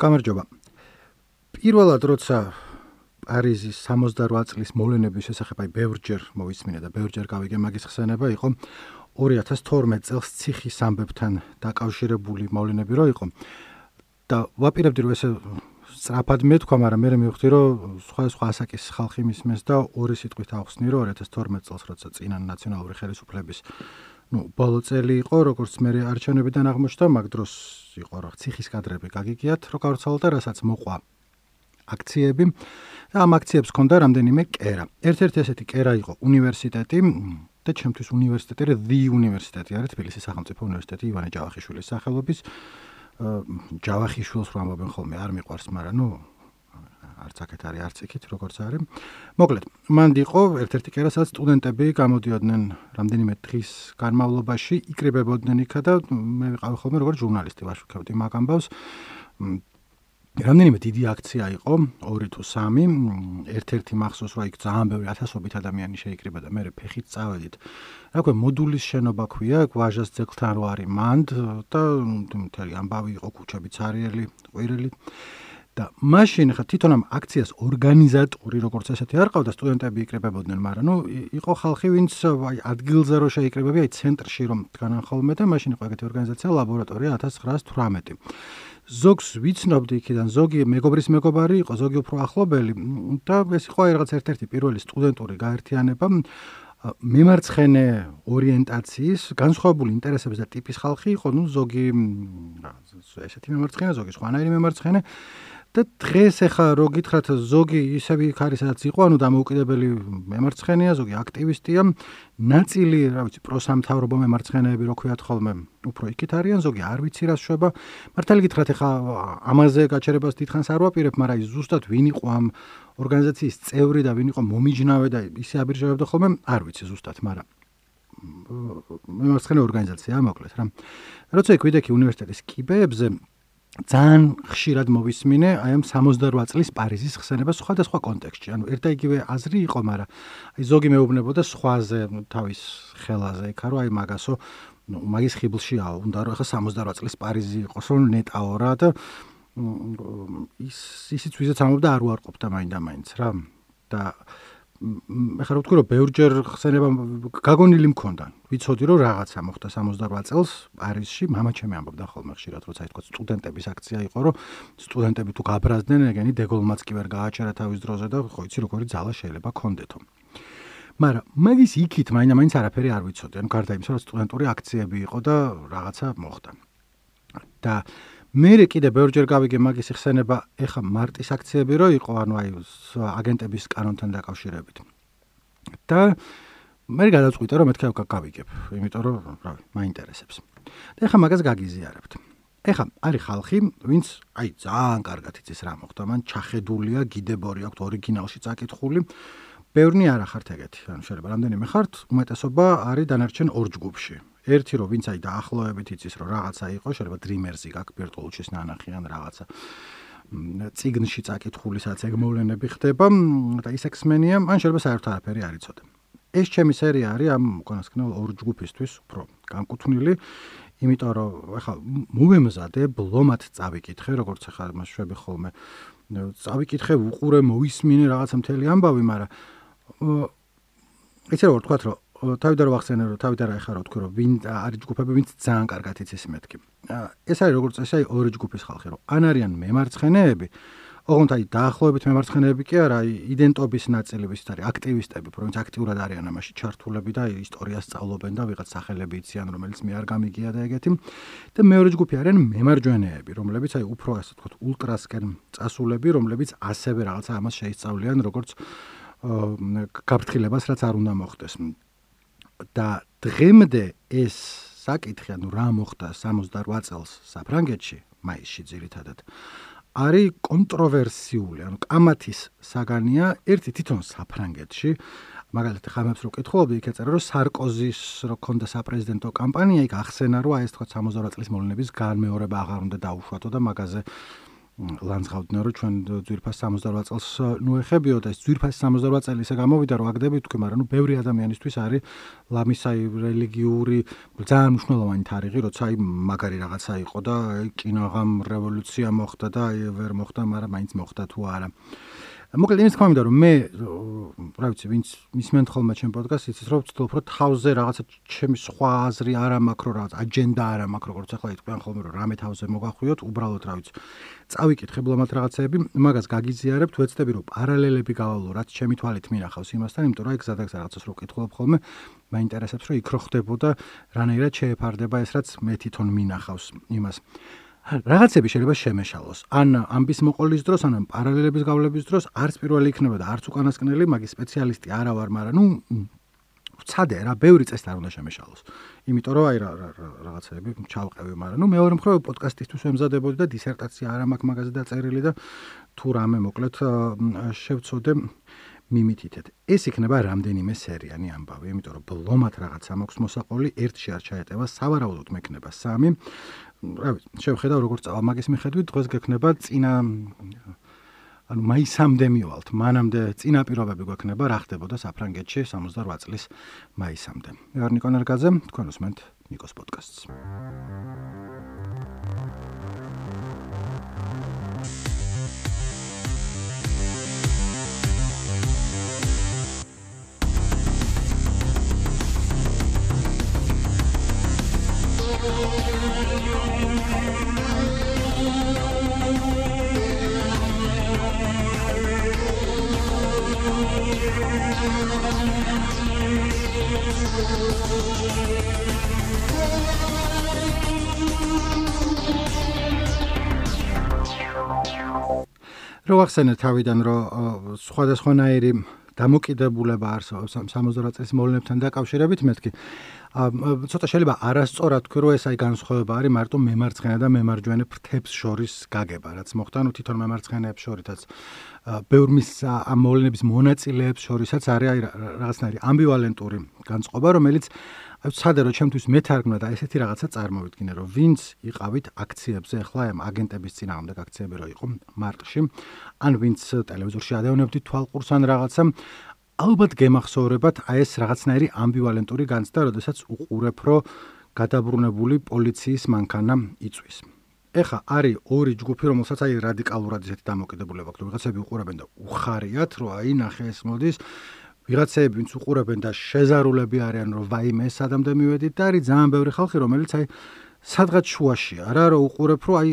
გამარჯობა. პირველად როცა პარიზის 68 წლის მოვლენების შესახებ აი ბევრჯერ მოვისმინე და ბევრჯერ გავიგე მაგის ხსენება იყო 2012 წელს ციხის ამბებთან დაკავშირებული მოვლენები რო იყო და ვაპირებდი რომ ესე სწრაფად მეთქვა, მაგრამ მე მივხვდი რომ სხვა სხვა ასაკის ხალხი მისმენს და ორი სიტყვით ახსნი რომ 2012 წელს როცა წინა ნაციონალური ხელისუფლების ну, ბოლო წელი იყო, როგორც მე არჩევნებიდან აღმოჩნდა, მაგ დროს იყო რა ციხის კადრები გაგიგიათ, რო გავრცელდა, რასაც მოყვა აქციები და ამ აქციებს ჰქონდა რამდენიმე კერა. ერთ-ერთი ასეთი კერა იყო უნივერსიტეტი და ჩემთვის უნივერსიტეტი რა დი უნივერსიტეტი არის თბილისის სახელმწიფო უნივერსიტეტი ივანე ჯავახიშვილის სახელობის ჯავახიშვილს რომ ამბობენ ხოლმე არ მიყვარს, მაგრამ ნუ არც აქეთ არის არც იქით როგორც არის. მოკლედ, მანდ იყო ერთ-ერთი კერა, სადაც სტუდენტები გამოდიოდნენ რამდენიმე დღის განმავლობაში, იკრიბებოდნენ იქა და მე ვიყავი ხოლმე როგორც ჟურნალისტი ვაშუქებდი მაგ ამბავს. რამდენიმე დიდი აქცია იყო, 2 თუ 3. ერთ-ერთი მახსოვს, რომ იქ ძალიან ბევრი ათასობით ადამიანი შეიკრიბა და მე ფეხით წავედით. რა ქვია, მოდულის შენობა ქვია, გვაჟას ძეგლთან რო არის მანდ და მთელი ამბავი იყო, ქუჩებიც არიელი, ყვირილი. და მაშინ ხა თვითონ ამ აქციას ორგანიზატორი როგორც ესეთი არ ყავდა სტუდენტები იკრებებოდნენ, მაგრამ ნუ იყო ხალხი, ვინც აი ადგილზე რო შეიკრებები, აი ცენტრში რომ დგანან ხოლმე და მაშინ იყო ეგეთი ორგანიზაცია ლაბორატორია 1918. ზოგს ვიცნობდი იქიდან, ზოგი მეგობრის მეგობარი იყო, ზოგი უფრო ახლობელი და ეს იყო აი რაღაც ერთ-ერთი პირველი სტუდენტური გაერთიანება მემარცხენე ორიენტაციის, განსხვავებული ინტერესების და ტიპის ხალხი იყო, ну, ზოგი ესეთი მემარცხენე, ზოგი სხვანაირი მემარცხენე და დღეს ახლა რო გითხრათ ზოგი ისევ იქ არის სადაც იყო ანუ დამოუკიდებელი მემარცხენეა ზოგი აქტივისტია. ნაწილი რა ვიცი პროსამთავრობო მემარცხენეები რო ქვიათ ხოლმე უფრო იქით არიან ზოგი არ ვიცი რა შვება. მართალი გითხრათ ახლა ამაზე გაჩერებას დიდხანს არ ვაპირებ მაგრამ ზუსტად ვინ იყო ამ ორგანიზაციის წევრი და ვინ იყო მომიჯნავე და ისე აბირჟებდა ხოლმე არ ვიცი ზუსტად მაგრამ მემარცხენე ორგანიზაცია მოკლედ რა. როცა იქ ვიდექი უნივერსიტეტის კიბეებზე ძალიან ხშირად მოვისმინე აი ამ 68 წლის პარიზის ხსენება სხვადასხვა კონტექსტში. ანუ ერთ და იგივე აზრი იყო, მაგრამ აი ზოგი მეუბნებოდა სხვაზე, თავის ხელაზე, იქა რომ აი მაგასო, ნუ მაგის ხიბლშია, უნდა რომ ახლა 68 წლის პარიზი იყოს, რომ ნეტაო რა და ის ისიც ვიზაც ამობდა არ უარყოფდა მაინდა-მაინც რა. და ეხლა რა ვთქვი რომ ბევრჯერ ხსენება გაგონილი მქონდა. ვიცოდი რომ რაღაცა მოხდა 68 წელს პარიზში, мама ჩემი ამბობდა ხოლმე ხშირად როცა ითქვა სტუდენტების აქცია იყო, რომ სტუდენტები თუ გაბრაზდნენ, ეგენი დეგოლმაც კი ვერ გააჩერა თავის დროზე და ხო იცი როგორი ძალა შეიძლება კონდეთო. მაგრამ მაგის იქით მაინდა-მაინც არაფერი არ ვიცოდი. ანუ გარდა იმისა, რომ სტუდენტური აქციები იყო და რაღაცა მოხდა. და მე კიდე ბევრჯერ გავიგე მაგის ხსენება, ეხა მარტის აქციები რო იყო, ანუ აი აგენტების კანონთან დაკავშირებით. და მე გადაწყვიტე რომ მეთქე გავიგებ, იმიტომ რომ, რავი, მაინტერესებს. და ეხა მაგას გაგიზიარებთ. ეხა არის ხალხი, ვინც აი ძალიან კარგად იცის რა მოხდა, მან ჩახედულია, გიდებორი აქვს ორიგინალში წაკითხული. ბევრნი არ ახართ ეგეთი, ანუ შეიძლება რამდენიმე ხართ, უმეტესობა არის დანარჩენ ორ ჯგუფში. ერთი რომ ვინც აი დაახლოებით იცის რომ რაღაცა იყო, შეიძლება დრიმერსი გაქვს ბერტოლუჩის ნანახი ან რაღაცა ციგნში წაკითხული სადაც ეგ მოვლენები ხდება და ის ექსმენია, ან შეიძლება საერთოდ არაფერი არ იცოდე. ეს ჩემი სერია არის ამ უკანასკნელ ორ ჯგუფისთვის უფრო განკუთვნილი, იმიტომ რომ ახლა მოვემზადე ბლომად წავიკითხე, როგორც ახლა მას შვები ხოლმე წავიკითხე, უყურე, მოვისმინე რაღაცა მთელი ამბავი, მაგრამ იცი რა ვთქვა, რომ თავიდან რომ ახსენე რომ თავიდან რა ეხარო თქვი რომ ვინ არის ჯგუფები ვინც ძალიან კარგად იცის მეთქი. ეს არის როგორც ეს არის ორი ჯგუფის ხალხი რომ ან არიან მემარცხენეები ოღონდ აი დაახლოებით მემარცხენეები კი არა იდენტობის ნაწილი ვის არის აქტივისტები პროვინც აქტიურად არიან ამაში ჩართულები და ისტორიას სწავლობენ და ვიღაც სახელები იციან რომელიც მე არ გამიგია და ეგეთი. და მეორე ჯგუფი არიან მემარჯვენეები რომლებიც აი უფრო ასე ვთქვათ ულტრასკენ წასულები რომლებიც ასევე რაღაცა ამას შეისწავლიან როგორც გაფრთხილებას რაც არ უნდა მოხდეს და დღემდე ეს საკითხი, ანუ რა მოხდა 68 წელს საფრანგეთში, მაისში ძირითადად, არის კონტროვერსიული, ანუ კამათის საგანია ერთი თვითონ საფრანგეთში. მაგალითად, ხამებს რო კითხულობდი, იქ ეწერა, რომ სარკოზის რო ქონდა საპრეზიდენტო კამპანია, იქ ახსენა, რომ აი ეს თქვა 68 წლის მოვლენების განმეორება აღარ უნდა დაუშვათო და მაგაზე ლანძღავდნენ რომ ჩვენ ძვირფას 68 წელს ნუეხებიო და ეს ძვირფას 68 წელი ისე გამოვიდა რომ აგდები თქვი მაგრამ ნუ ბევრი ადამიანისთვის არის ლამისაი რელიგიური ძალიან მნიშვნელოვანი თარიღი როცა აი მაგარი რაღაცა იყო და კინოღამ რევოლუცია მოხდა და ვერ მოხდა მაგრამ მაინც მოხდა თუ არა მოკლედ იმის თქმა მინდა რომ მე რა ვიცი ვინც მისმენ ხოლმე ჩემ პოდკასტს იცის რომ ვცდილობ რომ თავზე რაღაცა ჩემი სხვა აზრი არა მაქვს რომ რაღაც აჯენდა არა მაქვს როგორც ახლა იტყვიან ხოლმე რომ რამე თავზე მოგახვიოთ უბრალოდ რა ვიცი წავიკითხე ბლომად რაღაცეები მაგას გაგიზიარებთ ვეცდები რომ პარალელები გავალო რაც ჩემი თვალით მინახავს იმასთან იმიტომ რომ აი გზადაგზა რაღაცას რო კითხულობ ხოლმე მაინტერესებს რომ იქ რო ხდებოდა რანაირად შეეფარდება ეს რაც მე თვითონ მინახავს იმას რაღაცები შეიძლება შემეშალოს. ან ამბის მოყოლის დროს, ან პარალელების გავლების დროს არც პირველი იქნება და არც უკანასკნელი, მაგის სპეციალისტი არა ვარ, მაგრამ ნუ ვცადე რა, ბევრი წესი არ უნდა შემეშალოს. იმიტომ რომ აი რაღაცები ჩავყევი, მაგრამ ნუ მეორე მხრივ პოდკასტისთვის ვემზადებოდი და დისერტაცია არ მაქვს მაგაზე დაწერილი და თუ რამე მოკლედ შევწოდე მიმითითეთ. ეს იქნება რამდენიმე სერიანი ამბავი, იმიტომ რომ ბლომად რაღაცა მაქვს მოსაყოლი, ერთში არ ჩაეტევა, სავარაუდოდ მექნება სამი. რა ვიცი, შევხედავ როგორ წავა მაგის მიხედვით, დღეს გექნება წინა ანუ მაისამდე მივალთ, მანამდე წინა პირობები გვექნება, რა ხდებოდა საფრანგეთში 68 წლის მაისამდე. მე ვარ ნიკო ნერგაძე, თქვენ უსმენთ ნიკოს პოდკასტს. რო ახსენე თავიდან რომ სხვადასხვანაირი დამოკიდებულება არსებობს 68 წლის მოვლენებთან დაკავშირებით მეთქი ცოტა შეიძლება არასწორად თქვი რომ ეს აი განსხვავება არის მარტო მემარცხენე და მემარჯვენე ფრთებს შორის გაგება რაც მოხდა ნუ თვითონ მემარცხენეებს შორითაც. ბევრმის ამ მოვლენების მონაწილეებს შორისაც არის აი რაღაცნაირი ამბივალენტური განწყობა რომელიც აი ცადე რომ ჩემთვის მეთარგმნა და ესეთი რაღაცა წარმოვიდგინე რომ ვინც იყავით აქციებზე ახლა ამ აგენტების წინააღმდეგ აქციები რო იყო მარტში ან ვინც ტელევიზორში ადევნებდით თვალყურს ან რაღაცა ალბათ გემახსოვრებათ აი ეს რაღაცნაირი ამბივალენტური განცდა, როდესაც უყურებ, რომ გადაბრუნებული პოლიციის მანქანა იწვის. ეხა არის ორი ჯგუფი, რომელსაც აი რადიკალურად ისეთი დამოკიდებულება აქვს. ვიღაცები უყურებენ და უხარიათ, რომ აი ნახე ეს მოდის. ვიღაცები ვინც უყურებენ და შეზარულები არიან, რომ ვაიმე ეს ადამდა მივედით და არის ძალიან ბევრი ხალხი, რომელიც აი სადღაც შუაშია რა, რომ უყურებ, რომ აი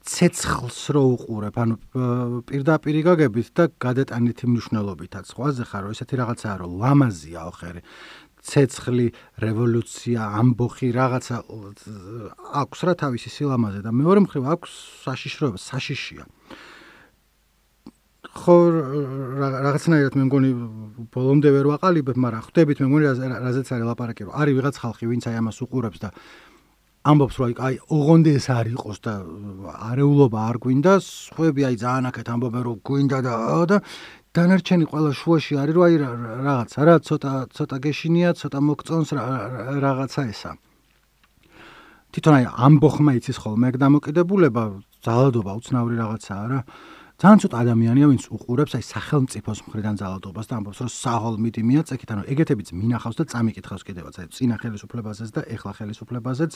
ცეცხლს რო უყურებ, ანუ პირდაპირ გაგებით და გადატანითი მნიშვნელობითაც. ხვაზე ხარ, რომ ესეთი რაღაცაა, რომ ლამაზია ოხერი. ცეცხლი, რევოლუცია, ამბოხი, რაღაცა აქვს რა თავისი სილამაზე და მეორე მხრივ აქვს საშიშროება, საშიშია. ხო რაღაცნაირად მე მგონი ბოლომდე ვერ ვაყალიბებ, მაგრამ ხვდებით მე მგონი რაზეც არის ლაპარაკი, რომ არის ვიღაც ხალხი, ვინც აი ამას უყურებს და ამბობს რომ აი ოღონდ ეს არ იყოს და არეულობა არ გვინდა, სხვები აი ძალიან აქეთ ამბობენ რომ გვინდა და და დანარჩენი ყველა შუაში არის რომ აი რაღაცა რა ცოტა ცოტა გეშინია, ცოტა მოგწონს რაღაცა ესა. თვითონ აი ამბოხმა იცის ხოლმე ეგ დამოკიდებულება, ძალადობა უცნაური რაღაცაა რა. ძალიან ცოტა ადამიანია ვინც უყურებს აი სახელმწიფოს მხრიდან ძალადობას და ამბობს რომ საღოლმიდი მიაწექით ანუ ეგეთებიც მინახავს და წამიკითხავს კიდევაც. აი წინა ხელისუფლებაზეც და ეხლა ხელისუფლებაზეც.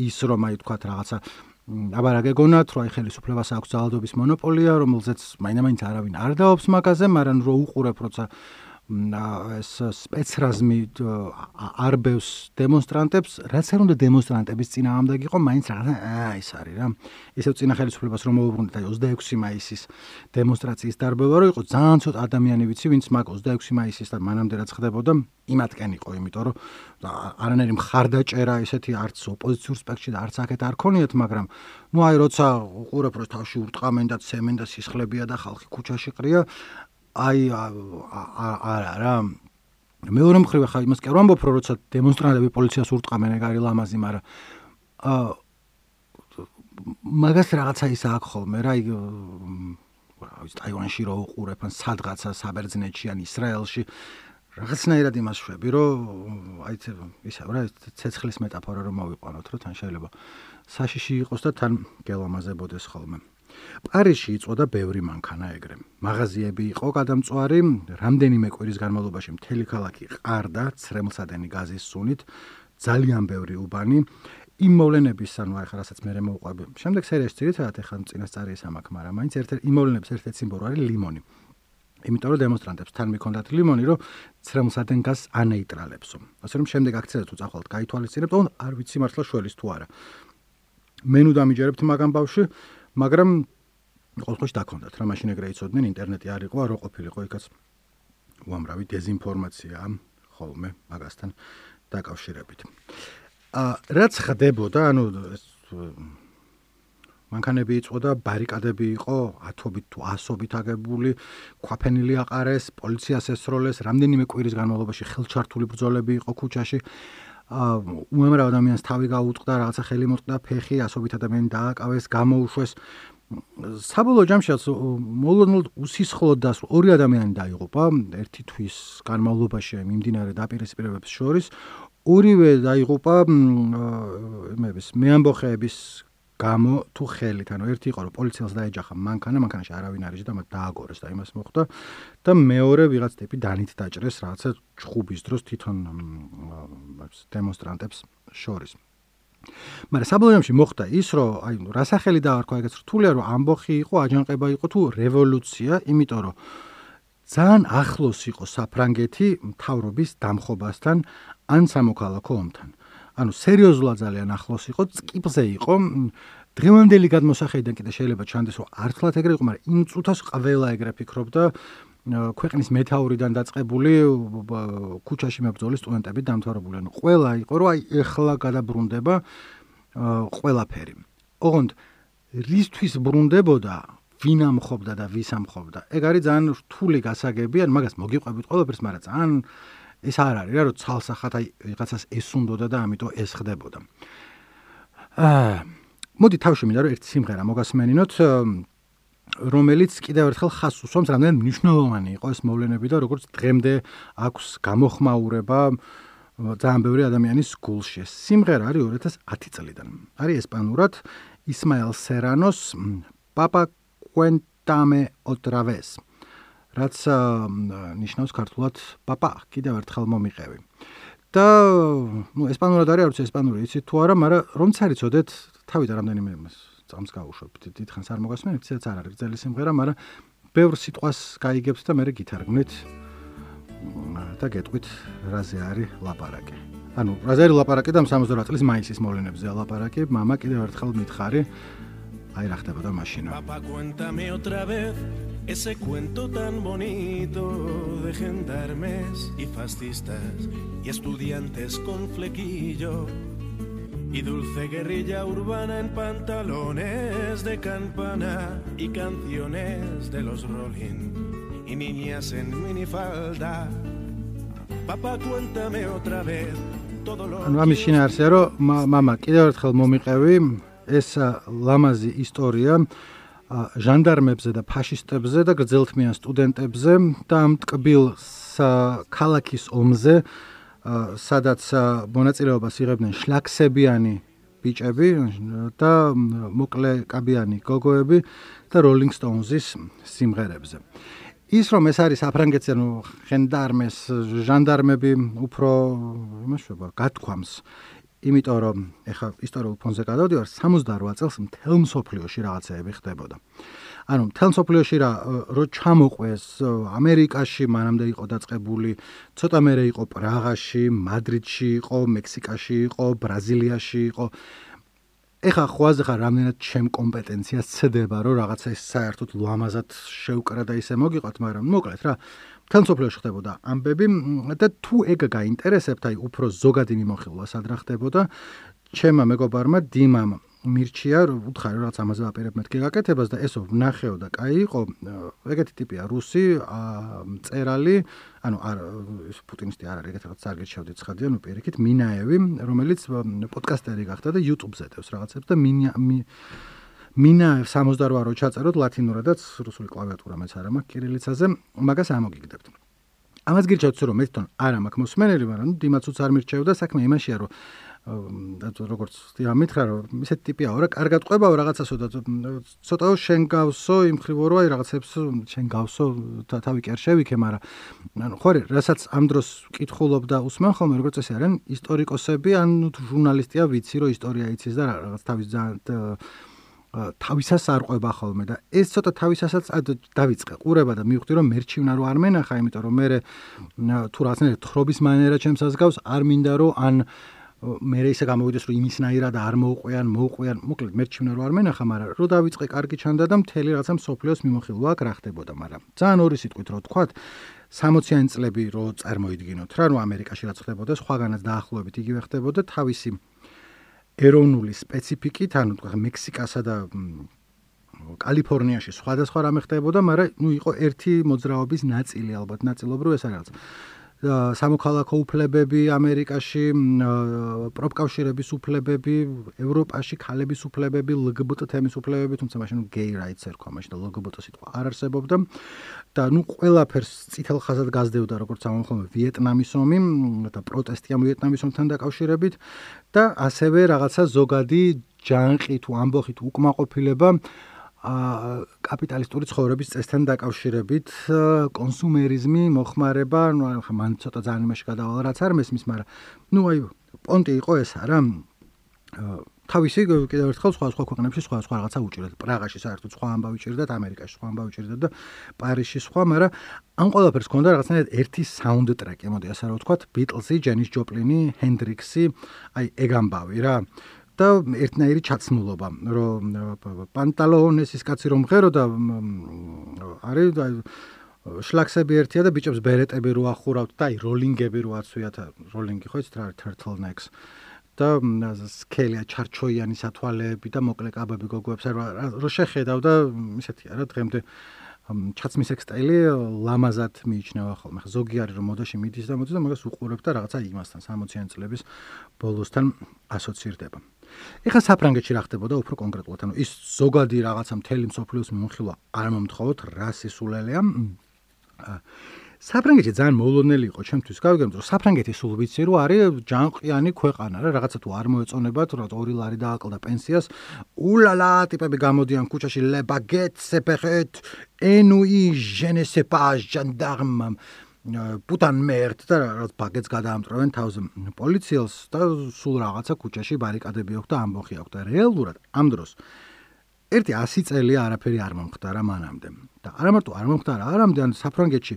ის რომ აი თქვათ რაღაცა აბარა გეგონათ რომ აი ხელისუფლებას აქვს ძალადობის მონოპოლია რომელზეც მაინდა-მაინც არავინ არ დაობს მაგაზე მაგრამ რო უყურებ როცა ეს სპეცრაზმი არბევს დემონსტრანტებს, რაც არ უნდა დემონსტრანტების წინააღმდეგ იყო, მაინც აა ეს არის რა. ისევ წინა ხელისუფლებას რომ მოუბრუნდეთ აი 26 მაისის დემონსტრაციის დარბევა რო იყო, ძალიან ცოტა ადამიანი ვიცი, ვინც მაგ 26 მაისის და მანამდე რაც ხდებოდა, იმათკენ იყო, იმიტომ რომ არანაირი მხარდაჭერა ესეთი არც ოპოზიციურ სპექტრში და არც აქეთ არ ქონიათ, მაგრამ ნუ აი როცა უყურებ რომ თავში ურტყამენ და ცემენ და სისხლებია და ხალხი ქუჩაში ყრია, აი არა რა მეორე მხრივ ხა იმას კი არ ვამბობ რომ როცა დემონსტრანტები პოლიციას ურტყამენ ეგ არის ლამაზი მაგრამ ა მაგას რაღაცა ის აქვს ხოლმე რა იგი აი ტაივანში რო უყურებ ან სადღაცა საბერძნეთში ან ისრაელში რაღაცნაირად იმას შვები, რომ აი ისა რა ცეცხლის მეტაფორა რომ მოვიყვანოთ, რომ თან შეიძლება საშიში იყოს და თან გელამაზებოდეს ხოლმე. პარიზში იწვა და ბევრი მანქანა ეგრე. მაღაზიები იყო გადამწვარი, რამდენიმე კვირის განმავლობაში მთელი ქალაქი ყარდა ცრემლსადენი გაზის სუნით, ძალიან ბევრი უბანი. იმ მოვლენების, ანუ ახლა რასაც მე მოვყვები. შემდეგ სერიაში ძირითადად ახლა წინასწარი ის ამაკ, მაგრამ მაინც ერთ-ერთ იმ მოვლენების ერთ-ერთი სიმბოლო არის ლიმონი. იმიტომ რომ დემონსტრანტებს თან მიქონდათ ლიმონი, რომ ცრემლსადენ გაზს ანეიტრალებსო. ასე რომ შემდეგ აქციაზე თუ წახვალთ, გაითვალისწინებთ, ოღონდ არ ვიცი მართლა შველის თუ არა. მე ნუ დამიჯერებთ მაგამ ბავშვი, მაგრამ ყოველთვის დაქონდათ რა მაშინ ეგრე იცოდნენ ინტერნეტი არ იყო არ ყოფილიყო იქაც უამრავი დეзинფორმაცია ხოლმე მაგასთან დაკავშირებით. ა რაც ხდებოდა, ანუ მანქანები იწოდა, ბარიკადები იყო, ათობით თუ ასობით აგებული, ქვაფენილი აყარეს, პოლიციას ესროლეს, რამდენიმე კვირის განმავლობაში ხელჩართული ბრძოლები იყო ქუჩაში. უამრავ ადამიანს თავი გაუტყდა, რაღაცა ხელი მოტყდა, ფეხი, ასობით ადამიანი დააკავეს, გამოუშვეს. საბოლოო ჯამშიც მოლოდნელ უსისხლოდ დასრულდა. ორი ადამიანი დაიღუპა ერთი თვის განმავლობაში მიმდინარე დაპირისპირებებს შორის. ორივე დაიღუპა იმების მეამბოხეების გამო თუ ხელით, ანუ ერთი იყო რომ პოლიციელს დაეჯახა მანქანა, მანქანაში არავინ არის და მათ დააგორეს და იმას მოხდა და მეორე ვიღაც ტიპი დანით დაჭრეს რაღაცა ჩხუბის დროს თვითონ დემონსტრანტებს შორის. მაგრამ საბოლოოში მოხდა ის, რომ აი რასახელი დაარქვა ეგეც რთულია, რომ ამბოხი იყო, აჯანყება იყო თუ რევოლუცია, იმიტომ რომ ძალიან ახლოს იყო საფრანგეთი მთავრობის დამხობასთან ან სამოქალაქო ომთან. ანუ სერიოზულად ძალიან ახლოს იყო, წკიპზე იყო. დღევანდელი გადმოსახედიდან კიდე შეიძლება ჩანდეს, რომ ართლად ეგრე იყო, მაგრამ იმ წუთას ყველა ეგრე ფიქრობდა ქვეყნის მეტაურიდან დაწყებული ქუჩაში მებრძოლი სტუდენტები დამთავრებული. ანუ ყველა იყო, რომ აი ეხლა გადაბრუნდება ყველაფერი. ოღონდ რისთვის ბრუნდებოდა, ვინ ამხობდა და ვის ამხობდა? ეგ არის ძალიან რთული გასაგები, ან მაგას მოგიყვებით ყველაფერს, მაგრამ ძალიან ეს არ არის რა, რომ ცალსახად აი ვიღაცას ესუნდოდა და ამიტომ ეს ხდებოდა. აა მოდი თავში მინდა რომ ერთ სიმღერა მოგასმენინოთ რომელიც კიდევ ერთხელ ხას უსვამს რამდენ მნიშვნელოვანი იყო ეს მოვლენები და როგორც დღემდე აქვს გამოხმაურება ძალიან ბევრი ადამიანის გულში. სიმღერა არის 2010 წლიდან. არის ესპანურად ისმაელ სერანოს პაპა კუენტამე otra vez. რაც ნიშნავს ქართულად პაპა, კიდევ ერთხელ მომიყევი. და ნუ ესპანურად არის, არც ესპანური იცით თუ არა, მაგრამ რომც არის წოდეთ, თავიდან რამდენიმე იმას წამს გავუშვებთ. დიდხანს არ მოგასმენთ, ისეც არ არის ძელი სიმღერა, მაგრამ ბევრ სიტყვას გაიგებთ და მე გითარგმნით და გეტყვით რაზე არის ლაპარაკი. ანუ რაზე არის ლაპარაკი და 68 წლის მაისის მოვლენებზე ლაპარაკი, мама კიდევ ერთხელ მითხარი. აი რა ხდებოდა მაშინ. Papa cuéntame otra vez Ese cuento tan bonito de gendarmes y fascistas y estudiantes con flequillo y dulce guerrilla urbana en pantalones de campana y canciones de los Rolling y niñas en minifalda. Papá, cuéntame otra vez todo lo ანუ ამის შინ არსია რომ მამა კიდევ ერთხელ მომიყევი ეს ლამაზი ჟანდარმებზე და ფაშისტებზე და გრძელთმიან სტუდენტებზე და ამ ტკბილ ქალაქის ომზე სადაც მონაწილეობას იღებდნენ შლაქსებიანი ბიჭები და მოკლე კაბიანი გოგოები და როლინგ სტოუნზის სიმღერებზე. ის რომ ეს არის საფრანგეთზე, ნუ ხენდარმეს ჟანდარმები უფრო იმაშობა გათქვამს იმიტომ რომ ეხა ისტორიულ ფონზე გადავდივარ 68 წელს მთელ მსოფლიოში რაღაცეები ხდებოდა. ანუ მთელ მსოფლიოში რა რო ჩამოყვეს ამერიკაში მანამდე იყო დაწყებული, ცოტა მერე იყო პრაღაში, მადრიდში იყო, მექსიკაში იყო, ბრაზილიაში იყო. ეხა ხვაზე ხარ რამდენად ჩემ კომპეტენციას ცდება რომ რაღაცა ის საერთოდ ლამაზად შევკრა და ისე მოგიყვათ, მაგრამ მოკლედ რა თანსოფლიოში ხდებოდა ამბები და თუ ეგ გაინტერესებთ, აი უფრო ზოგადი მიმოხილვა სად რა ხდებოდა, ჩემმა მეგობარმა დიმამ მირჩია, უთხარი რაღაც ამაზე აპირებ მეთქე გაკეთებას და ესო ვნახეო და კაი იყო, ეგეთი ტიპია რუსი, მწერალი, ანუ არ ეს პუტინისტი არ არის, ეგეთ რაღაც სარგეჩევდი ცხადია, ნუ პირიქით მინაევი, რომელიც პოდკასტერი გახდა და YouTube-ზე დევს რაღაცებს და მინა მინა 68 რო ჩაწეროთ ლათინურადაც რუსული კლავიატურა მეც არ მაქვს კირილიცაზე, მაგას ამოგიგდებთ. ამას გირჩევთ რომ მე თვითონ არ მაქვს მოსმენელი, მაგრამ დიმაცუც არ მირჩევდა საქმე იმაშია რომ როგორც დიახ მითხრა რომ ისეთი ტიპია რა კარგად ყვებაო რაღაცასო და ცოტაო შენ გავსო იმ ხრივო რო აი რაღაცებს შენ გავსო თავი კი არ შევიქე მაგრამ ანუ ხო რასაც ამ დროს კითხულობ და усმენ ხოლმე როგორც ესე არიან ისტორიკოსები ან ჟურნალისტია ვიცი რომ ისტორია იცის და რაღაც თავის თავისას არ ყვება ხოლმე და ეს ცოტა თავისასაც დავიწყე ყურება და მივხვდი რომ მერჩივნა რო არ მენახა იმიტომ რომ მე თუ რაღაცნაირად თხრობის მანერა ჩემს ასგავს არ მინდა რომ ან მე ისე გამოვიდეს რომ იმისნაირად არ მოუყვიან, მოუყვიან, მოკლედ მერჩივნა რო არ მენახა, მაგრამ რო დავიწყე კარგი ჩანდა და მთელი რაღაცა სოფლიოს მიმოხილვა აქ რა ხდებოდა, მაგრამ ძალიან ორი სიტყვით რო თქვათ 60-იანი წლები რო წარმოიდგინოთ რა, რომ ამერიკაში რაც ხდებოდა, სხვაგანაც დაახლოებით იგივე ხდებოდა თავისი ეროვნული სპეციფიკით, ანუ თქვა მექსიკასა და კალიფორნიაში სხვადასხვა რამე ხდებოდა, მაგრამ ნუ იყო ერთი მოძრაობის ნაწილი ალბათ, ნაწილობრივ ეს არის სამოქალაქო უფლებები ამერიკაში, პროპკავშირების უფლებები, ევროპაში ქალების უფლებები, LGBT თემის უფლებები, თუმცა მაშინ gay rights ერქვა, მაშინ LGBT სიტყვა არ არსებობდა. და ნუ ყველაფერს წითელ ხაზად გაზდევდა როგორც ამხოლმე ვიეტნამის ომი და პროტესტი ამ ვიეტნამის ომთან დაკავშირებით. და ასევე რაღაცა ზოგადი ჯანყი თუ ამბოხი თუ უკმაყოფილება კაპიტალისტური ცხოვრების წესთან დაკავშირებით კონსუმერიზმი მოხმარება, ну, მან ცოტა ძალიან იმაში გადავალა, რაც არ მესმის, მაგრამ ну, აი, პონტი იყო ეს არა? თავისი კიდევ ერთხელ სხვა სხვა ქვეყნებში სხვა სხვა რაღაცა უჭირდა. პრაღაში საერთოდ სხვა ამბავი ჭირდა, ამერიკაში სხვა ამბავი ჭირდა და პარიზში სხვა, მაგრამ ამ ყველაფერს ჰქონდა რაღაცნაირად ერთი საუნდტრეკი, მოდი ასე რა ვთქვათ, ბიტლსი, ჯენის ჯოპლინი, ჰენდრიქსი, აი ეგ ამბავი რა. და ერთნაირი ჩაცმულობა, რომ პანტალონესის კაცი რომ ღერო და არის შლაქსები ერთია და ბიჭებს ბერეტები რო ახურავთ და აი როლინგები რო აცვიათ, როლინგი ხო იცით რა არის turtlenecks და სკელია ჩარჩოიანი სათვალეები და მოკლე კაბები გოგოებს რო შეხედავ და ისეთია რა დღემდე ჩაცმის ექსტაილი ლამაზად მიიჩნევა ხოლმე. ზოგი არის რომ მოდაში მიდის და მოდის და მაგას უყურებ და რაღაცა იმასთან 60-იან წლების ბოლოსთან ასოცირდება. ეხლა საფრანგეთში რა ხდებოდა უფრო კონკრეტულად? ანუ ის ზოგადი რაღაცა მთელი მსოფლიოს მიმოხილვა არ მომთხოვოთ რა სისულელეა. საფრანგეთი ძალიან მოულოდნელი იყო ჩემთვის. გავიგებთ, რომ საფრანგეთი სულ ვიცი, რომ არის ჯანყიანი ქვეყანა რა, რაღაცა თუ არ მოეწონებათ, რა 2 ლარი დააკლდა პენსიას. ულალა, ტიპები გამოდიან ქუჩაში, le baguette, c'est peut-être ennui, პუტან მერტ და რაღაც ბაგეტს გადაამტრავენ თავზე პოლიციელს და სულ რაღაცა ქუჩაში ბარიკადები აქვს და ამბოხი აქვს და რეალურად ამ დროს ერთი 100 წელი არაფერი არ მომხდარა მანამდე. და არა მარტო არ მომხდარა არამდე ან საფრანგეთში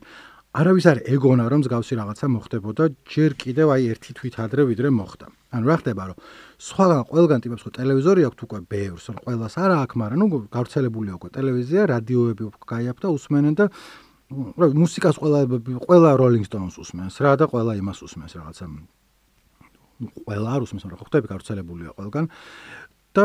არავის არ ეგონა რომ მსგავსი რაღაცა მოხდებოდა ჯერ კიდევ აი ერთი თვით ადრე ვიდრე მოხდა. ანუ რა ხდება რომ სხვაგან ყველგან ტიპებს ხო ტელევიზორი აქვს უკვე ბევრს რომ ყველას არა აქვს მაგრამ ნუ გავრცელებულია უკვე ტელევიზია რადიოები გაიაფ და усმენენ და მუსიკას ყველა ყველა როლინგ სტონს უსმენს რა და ყველა იმას უსმენს რაღაცა. ყველა არ უსმენს მაგრამ ხვდები გავრცელებულია ყველგან. და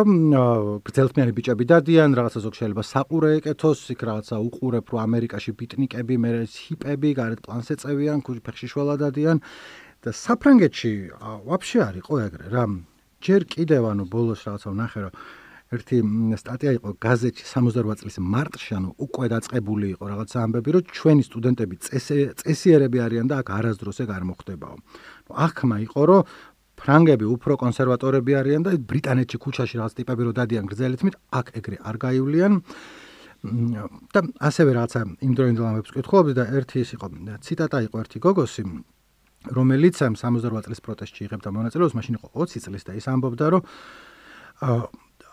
გრძელთმიანი ბიჭები დადიან რაღაცა ზოგ შეიძლება საყურე ეკეთოს იქ რაღაცა უყურებ რომ ამერიკაში ბიტნიკები მე ჰიპები გარეთ პლანს ეწევიან ქუჩი ფეხში შველა დადიან. და საფრანგეთში ვაფშე არ იყო ეგრე რა ჯერ კიდევ ანუ ბოლოს რაღაცა ვნახე რომ ერთი სტატია იყო გაზეთში 68 წლის მარტში, ანუ უკვე დაწყებული იყო რაღაც ამბები, რომ ჩვენი სტუდენტები წესიერები არიან და აქ არასდროს ეგ არ მოხდებაო. ახმა იყო, რომ ფრანგები უფრო კონსერვატორები არიან და ბრიტანეთში ქუჩაში რაღაც ტიპები რო დადიან გრძელეთმით, აქ ეგრე არ გაივლიან. და ასევე რაღაცა იმ დროინდელ ამბებს კითხულობდი და ერთი ის იყო ციტატა იყო ერთი გოგოსი რომელიც 68 წლის პროტესტში იღებდა მონაწილეობას, მაშინ იყო 20 წლის და ის ამბობდა, რომ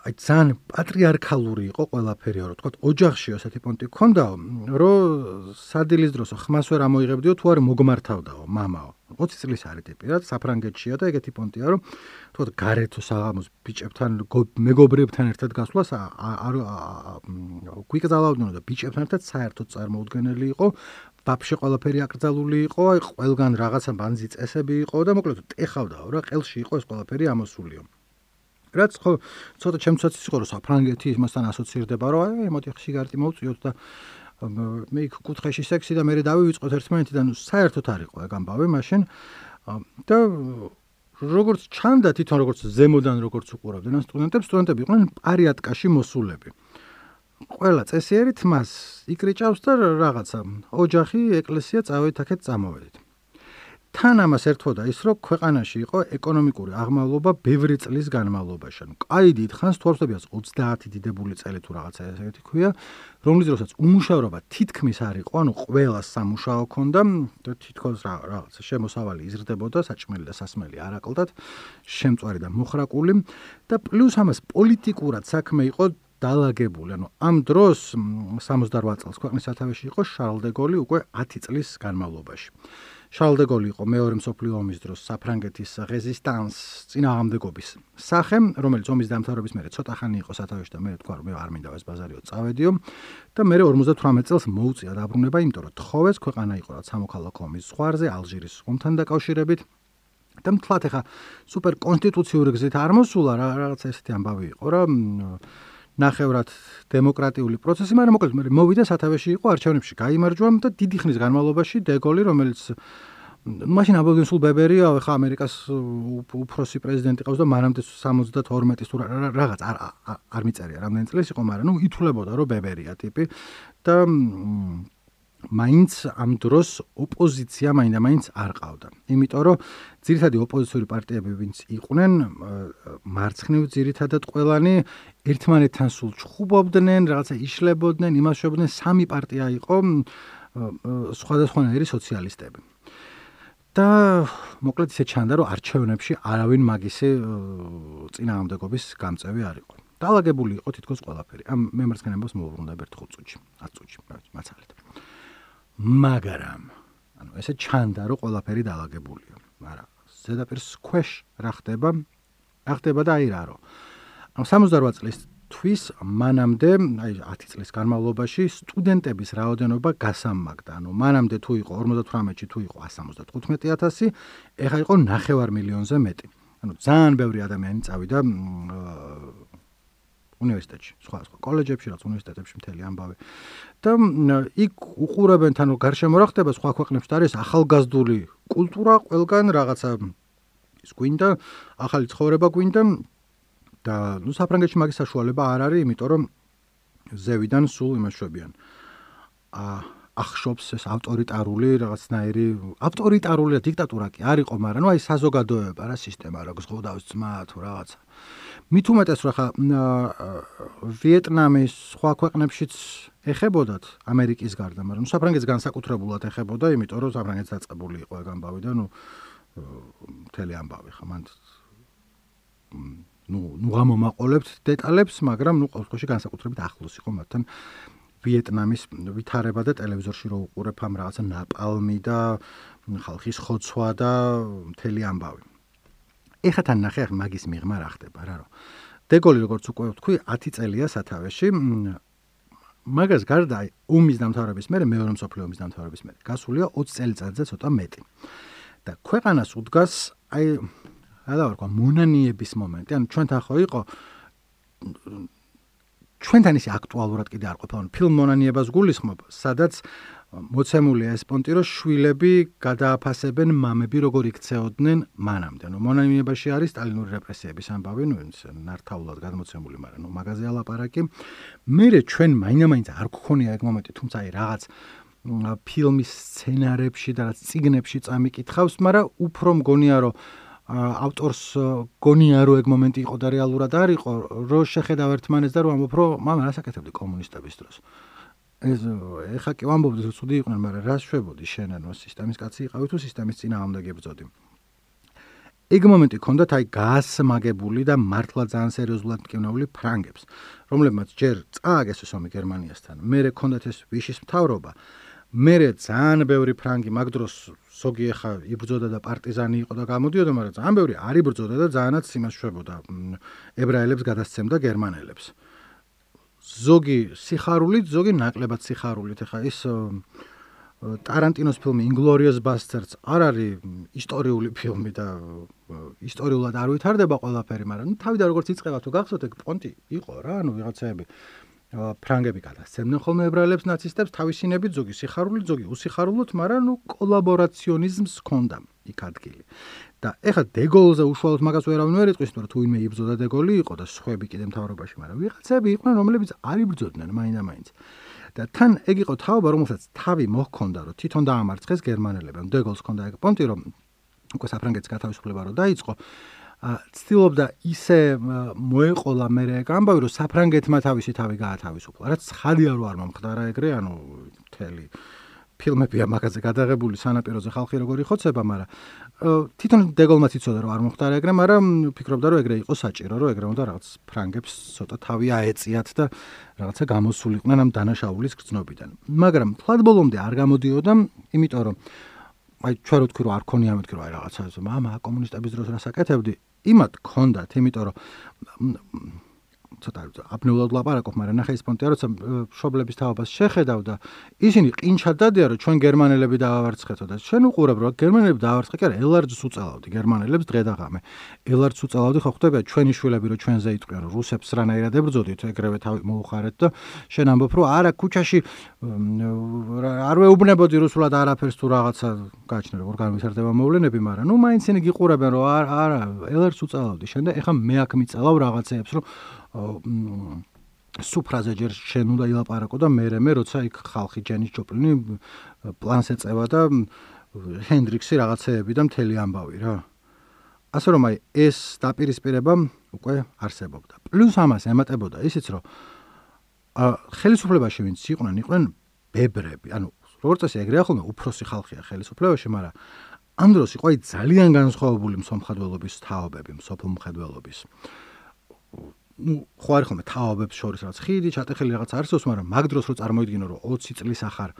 აი ძალიან პატრიარქალური იყო ყველაფერი, რომ თქვა ოჯახში ასეთი პონტი ქონდაო, რომ სადილის დროსო ხმას ვერ ამოიღებდიო თუ არ მოგმართავდაო მამაო. 20 წლის არის ტიპი რა, საფრანგეთშია და ეგეთი პონტია, რომ თქვა გარეთო საღამოს ბიჭებთან მეგობრებთან ერთად გასვლას არ გვიკრძალავდნენ და ბიჭებთან ერთად საერთოდ წარმოუდგენელი იყო. ბაბში ყველაფერი აკრძალული იყო, ყველგან რაღაცა ბანძი წესები იყო და მოკლედ ტეხავდაო რა, ყელში იყო ეს ყველაფერი ამოსულიო. რაც ხო ცოტა ჩემცაც იყო რომ საფრანგეთი იმასთან ასოცირდება რომ აი მოდი სიგარეტი მოვწიოთ და მე იქ კუთხეში სექსი და მე დავივიწყოთ ერთმანეთიდან საერთოდ არ იყო ეგ ამბავი მაშინ. და როგორც ჩანდა თვითონ როგორც ზემოდან როგორც უყურავდნენ სტუდენტებს სტუდენტები იყვნენ პარიატკაში მოსულები. ყველა წესიერი თმას იკრიჭავს და რაღაცა. ოჯახი, ეკლესია წავედით აქეთ წამოვედით. თან ამას ერთვოდა ის, რომ ქვეყანაში იყო ეკონომიკური აღმავლობა ბევრი წლის განმავლობაში. ანუ კაი დიდხანს თორსებიას 30 დიდებული წელი თუ რაღაცა ესეთი ქვია, რომლის დროსაც უმუშავრობა თითქმის არ იყო, ანუ ყველა სამუშაო ქონდა და თითქოს რაღაცა შემოსავალი იზრდებოდა, საჭმელი და სასმელი არაკლდათ, შემწვარი და მოხრაკული და პლუს ამას პოლიტიკურად საქმე იყო დაალაგებული. ანუ ამ დროს 68 წელს ქვეყნის სათავეში იყო შარლ დე გოლი უკვე 10 წლის განმავლობაში. შარლ დე გოლი იყო მეორე მსოფლიო ომის დროს საფრანგეთის რეზისტანს წინააღმდეგობის სახე, რომელიც ომის დამთავრების მერე ცოტა ხანი იყო სათავეში და მე თქვა რომ მე არ მინდა ეს ბაზარიო წავედიო და მე 58 წელს მოუწია დაბრუნება, იმიტომ რომ თხოვეს ქვეყანა იყო რა სამოქალაქო ომის ზღვარზე ალჟირის ომთან დაკავშირებით და მთლად ეხა სუპერ კონსტიტუციური გზით არ მოსულა რა რაღაცა ესეთი ამბავი იყო რა ნახევრად დემოკრატიული პროცესი, მაგრამ მოკლედ მოვიდა სათავეში იყო არჩევნებში, გამოიმარჯვა და დიდი ხნის განმავლობაში დეგოლი, რომელიც მაშინ აბოლდენ სულ ბებერია, ხა ამერიკას უფროსი პრეზიდენტი ყავს და მანამდე 72-ის თუ რაღაც არ არ მიწარია, რამდენი წლის იყო, მაგრამ ნუ ითვლებოდა რომ ბებერია ტიპი და მაინც ამ დროს ოპოზიცია მაინდა მაინც არ ყავდა. იმიტომ რომ ძირითადი ოპოზიციური პარტიები ვინც იყვნენ მარცხნივ ძირითადად ყველანი ერთმანეთთან სულ ჩხუბობდნენ, რაღაცა იშლებოდნენ, იმასშობდნენ სამი პარტია იყო სხვადასხვანაირი სოციალისტები. და მოკლედ ისე ჩანდა რომ არჩევნებში არავინ მაგისი წინააღმდეგობის გამწევი არ იყო. დაალაგებული იყო თითქოს ყველაფერი. ამ მემარცხენეებს მოუბრუნდა ერთ ხუთწუთში, 10 წუთში, მაცალეთ. მაგრამ ანუ ესე ჩანდა რომ ყველაფერი დაალაგებულია. მაგრამ ზედაპირს ქვეშ რა ხდება? რა ხდება და აი რა რომ ანუ 68 წლის თვის მანამდე აი 10 წლის განმავლობაში სტუდენტების რაოდენობა გასამაგდა ანუ მანამდე თუ იყო 58-ში თუ იყო 175000 ეხა იყო 9 მილიონზე მეტი. ანუ ძალიან ბევრი ადამიანი წავიდა უნივერსიტეტში, სხვა სხვა კოლეჯებში, რაც უნივერსიტეტებში მთელი ამბავი. და იქ უყურებენ თან გარშემო რა ხდება სხვა ქვეყნებში და არის ახალგაზრდული კულტურა, ყველგან რაღაცა ის გვინდა, ახალი ცხოვრება გვინდა და ნუ საფრანგეთში მაგის საშუალება არ არის, იმიტომ რომ ზევიდან სულ იმაშვებიან. აა ახშობს ეს ავტორიტარული რაღაცნაირი ავტორიტარული დიქტატურა კი არ იყო, მაგრამ ნუ აი საზოგადოება რა სისტემა რა გზღოდავს ძმა თუ რაღაცა. მით უმეტეს რა ხა ვიეტნამის სხვა ქვეყნებშიც ეხებოდათ ამერიკის გარდა, მაგრამ საფრანგეთს განსაკუთრებულად ეხებოდა, იმიტომ რომ საფრანგეთს დაწყებული იყო ეგ ამბავი და ნუ მთელი ამბავი ხა მანდ ნუ ნუ გამომაყოლებთ დეტალებს, მაგრამ ნუ ყოველ შემთხვევაში განსაკუთრებით ახლოს იყო მათთან ვიეტნამის ვითარება და ტელევიზორში რო უყურებ ამ რაღაცა ნაპალმი და ხალხის ხოცვა და მთელი ამბავი. ეხა თან ნახე ახ მაგის მიღმა რა ხდება რა რომ დეგოლი როგორც უკვე ვთქვი 10 წელია სათავეში მაგას გარდა ომის დამთავრების მერე მეორე მსოფლიო ომის დამთავრების მერე გასულია 20 წელიწადზე ცოტა მეტი და ქვეყანას უდგას აი რა დავარქვა მონანიების მომენტი ანუ ჩვენთან ხო იყო ჩვენთან ისე აქტუალურად კიდე არ ყოფილა. ფილმ მონანიებას გულისხმობ, სადაც მოცემულია ეს პონტი, რომ შვილები გადააფასებენ მამები როგორ იქცეოდნენ მანამდე. ნუ მონანიებაში არის სტალინური რეპრესიების ამბავი, ნუ ნართაულად გადმოცემული, მაგრამ ნუ მაგაზე ალაპარაკი. მე ჩვენ მაინამაინც არ გქონია ეგ მომენტი, თუმცა აი რაღაც ფილმის სცენარებში და რაც ციგნებში წამიკითხავს, მაგრამ უფრო მგონია რომ ავტორს გონია რომ ეგ მომენტი იყო და რეალურად არ იყო, რო შეხედავ ერთმანეთს და რომ ამბობ რომ მამა რასაკეთებდი კომუნისტების დროს. ეს ეხა კი ვამბობდი რომ ცუდი იყვნენ, მაგრამ რა შვებოდი შენ ანუ სისტემის კაცი იყავი თუ სისტემის წინააღმდეგი ბრძოდი. ეგ მომენტი ქონდათ აი გაასმაგებული და მართლა ძალიან სერიოზულად მკვნეული ფრანგებს, რომლებმაც ჯერ წააგეს ეს ომი გერმანიასთან, მერე ქონდათ ეს ვიშის მთავრობა. მერე ძალიან ბევრი ფრანგი მაგ დროს ზოგი ახა იბრძოდა და პარტიზანი იყო და გამოდიოდა, მაგრამ ძალიან ბევრი არ იბრძოდა და ძალიანაც იმას შვებოდა ებრაელებს გადასცემდა გერმანელებს. ზოგი სიხარულით, ზოგი ნაკლებად სიხარულით. ახა ის ტარანტინოს ფილმი Inglorious Bastards არ არის ისტორიული ფილმი და ისტორიულად არ ვითარდება ყველაფერი, მაგრამ თავიდან როგორც იწყება თუ გახსოვთ ეგ პონტი იყო რა, ანუ ვიღაცაები ფრანგები გადასცემდნენ ხოლმე ებრაელებს ნაცისტებს თავისინებით ზოგი სიხარული ზოგი უსიხარულოთ, მაგრამ ნუ კოლაბორაციონიზმს ჰქონდა იქ ადგილი. და ეხლა დეგოლზე უშუალოდ მაგას ვერავინ ვერ იტყვის, მაგრამ თუ იმე იბრძოდა დეგოლი იყო და სხვები კიდე მთავრობაში, მაგრამ ვიღაცები იყვნენ, რომლებიც არ იბრძოდნენ მაინდა-მაინც. და თან ეგ იყო თაობა, რომელსაც თავი მოჰქონდა, რომ თვითონ დაამარცხეს გერმანელებმა. დეგოლს ჰქონდა ეგ პონტი, რომ უკვე საფრანგეთის გათავისუფლება რო დაიწყო, ცდილობდა ისე მოეყოლა მე ეგ ამბავი, რომ საფრანგეთმა თავისი თავი გაათავისუფლა. რაც ხალია რო არ მომხდარა ეგრე, ანუ მთელი ფილმებია მაგაზე გადაღებული სანაპიროზე ხალხი როგორი ხოცება, მაგრამ თვითონ დეგოლმაც იცოდა რომ არ მოხდა ეგრე, მაგრამ ფიქრობდა რომ ეგრე იყო საჭირო, რომ ეგრე უნდა რაღაც ფრანგებს ცოტა თავი აეწიათ და რაღაცა გამოსულიყვნენ ამ დანაშაულის გრძნობიდან. მაგრამ თლად ბოლომდე არ გამოდიოდა, იმიტომ რომ აი ჩვენ რო თქვი რომ არ ქონია მეთქი რომ აი რაღაცა მამა კომუნისტების დროს რასაკეთებდი, იმათ ქონდათ, იმიტომ რომ ცოტა აბნეულად ლაპარაკობ, მაგრამ ნახე ის პონტია, როცა შობლების თაობას შეხედავ და ისინი ყინჩად დადიან, რომ ჩვენ გერმანელები დაავარცხეთო და ჩვენ უყურებ, რომ გერმანელები დაავარცხე, კი არა, ელარჯს უწელავდი გერმანელებს დღე და ღამე. ელარჯს უწელავდი, ხო ხვდები, ჩვენი შვილები რომ ჩვენზე იტყვიან, რუსებს რანაირად ებრძოდით, ეგრევე თავი მოუხარეთ და შენ ამბობ, რომ არა, ქუჩაში არ ვეუბნებოდი რუსულად არაფერს თუ რაღაცა გაჩნდა, როგორ განვითარდება მოვლენები, მაგრამ ნუ მაინც ისინი გიყურებენ, რომ არა, ელარჯს უწელავდი შენ და ეხა მე აქ მიწელავ რაღაცეებს, რომ სუფრაზე ჯერ შენ უნდა ილაპარაკო და მე მე როცა იქ ხალხი ჯენის ჯოპლინი პლანს ეწევა და ჰენდრიქსი რაღაცეები და მთელი ამბავი რა. ასე რომ აი ეს დაპირისპირება უკვე არსებობდა. პლუს ამას ემატებოდა ისიც რომ ა ხელისუფლებაში ვინც იყვნენ, იყვნენ ბებრები. ანუ როგორც წესი ეგრე ახლა უფროსი ხალხია ხელისუფლებაში, მაგრამ ამ დროს იყო აი ძალიან განსხვავებული მსოფლმხედველობის თაობები, მსოფლმხედველობის. Ну ხო არის ხოლმე თაობებს შორის რაც ხიდი ჩატეხილი რაღაც არსებობს მაგრამ მაგ დროს რო წარმოიდგინო რომ 20 წლის ახარ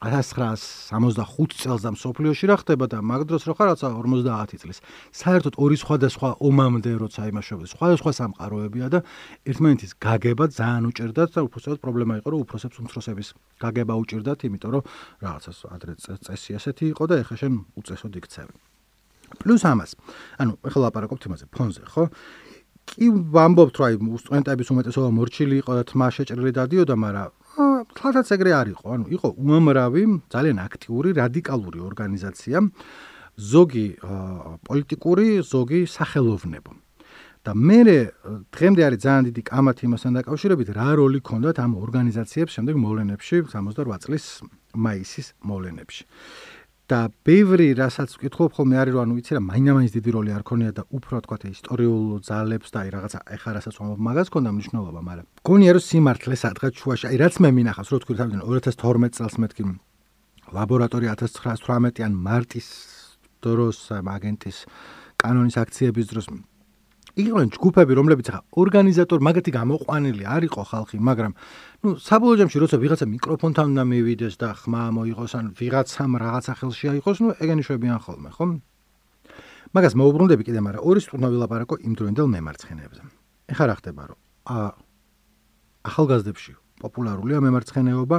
1965 წელს და მსოფლიოში რა ხდება და მაგ დროს რო ხარ რაცა 50 წლის. საერთოდ ორი სხვადასხვა ომამდე როცა იმაშობდეს სხვადასხვა სამყაროებია და ერთმანეთის გაგება ძალიან უჭირდათ და უბრალოდ პრობლემა იყო რომ უფროსებს უმცროსების გაგება უჭირდათ იმიტომ რომ რაღაცას ადრე წესი ასეთი იყო და ეხა შენ უწესოდ იქცევი პლუს ამას ანუ ეხლა ლაპარაკობთ იმაზე ფონზე ხო კი ვამბობთ რა სტუდენტების უმეტესობა მორჩილი იყო და თმა შეჭრილი დადიოდა, მაგრამ თლათაც ეგრე არ იყო. ანუ იყო უამრავი, ძალიან აქტიური, რადიკალური ორგანიზაცია, ზოგი პოლიტიკური, ზოგი სახელოვნებო. და მე დღემდე არის ძალიან დიდი კამათი იმასთან დაკავშირებით, რა როლი ქონდათ ამ ორგანიზაციებს შემდეგ მოვლენებში 68 წლის მაისის მოვლენებში. და ბევრი რასაც ვკითხულობ ხოლმე არის რომ ანუ ვიცი რა მაინამაინც დიდი როლი არ ქონია და უფრო თქვა ისტორიულ ძალებს და აი რაღაცა ეხა რასაც ვამბობ მაგას ქონდა მნიშვნელობა მაგრამ გონია რომ სიმართლე სადღაც შუაში აი რაც მე მინახავს რო თქვი თავიდან 2012 წელს მეთქი ლაბორატორია 1918-იან მარტის დროს აგენტის კანონის აქციების დროს იყვნენ ჯგუფები, რომლებიც ახლა ორგანიზატორ მაგათი გამოყვანილი არისო ხალხი, მაგრამ ნუ საბოლოო ჯამში როცა ვიღაცა მიკროფონთან უნდა მივიდეს და ხმა მოიღოს ან ვიღაცამ რაღაცა ხელში აიღოს, ნუ ეგენი შვებიან ხოლმე, ხო? მაგას მოუბრუნდები კიდე, მაგრამ ორი სტუნა ვილაპარაკო იმ დროინდელ მემარცხენეებზე. ეხლა რა ხდება, რომ ა ახალგაზრდებში პოპულარულია მემარცხენეობა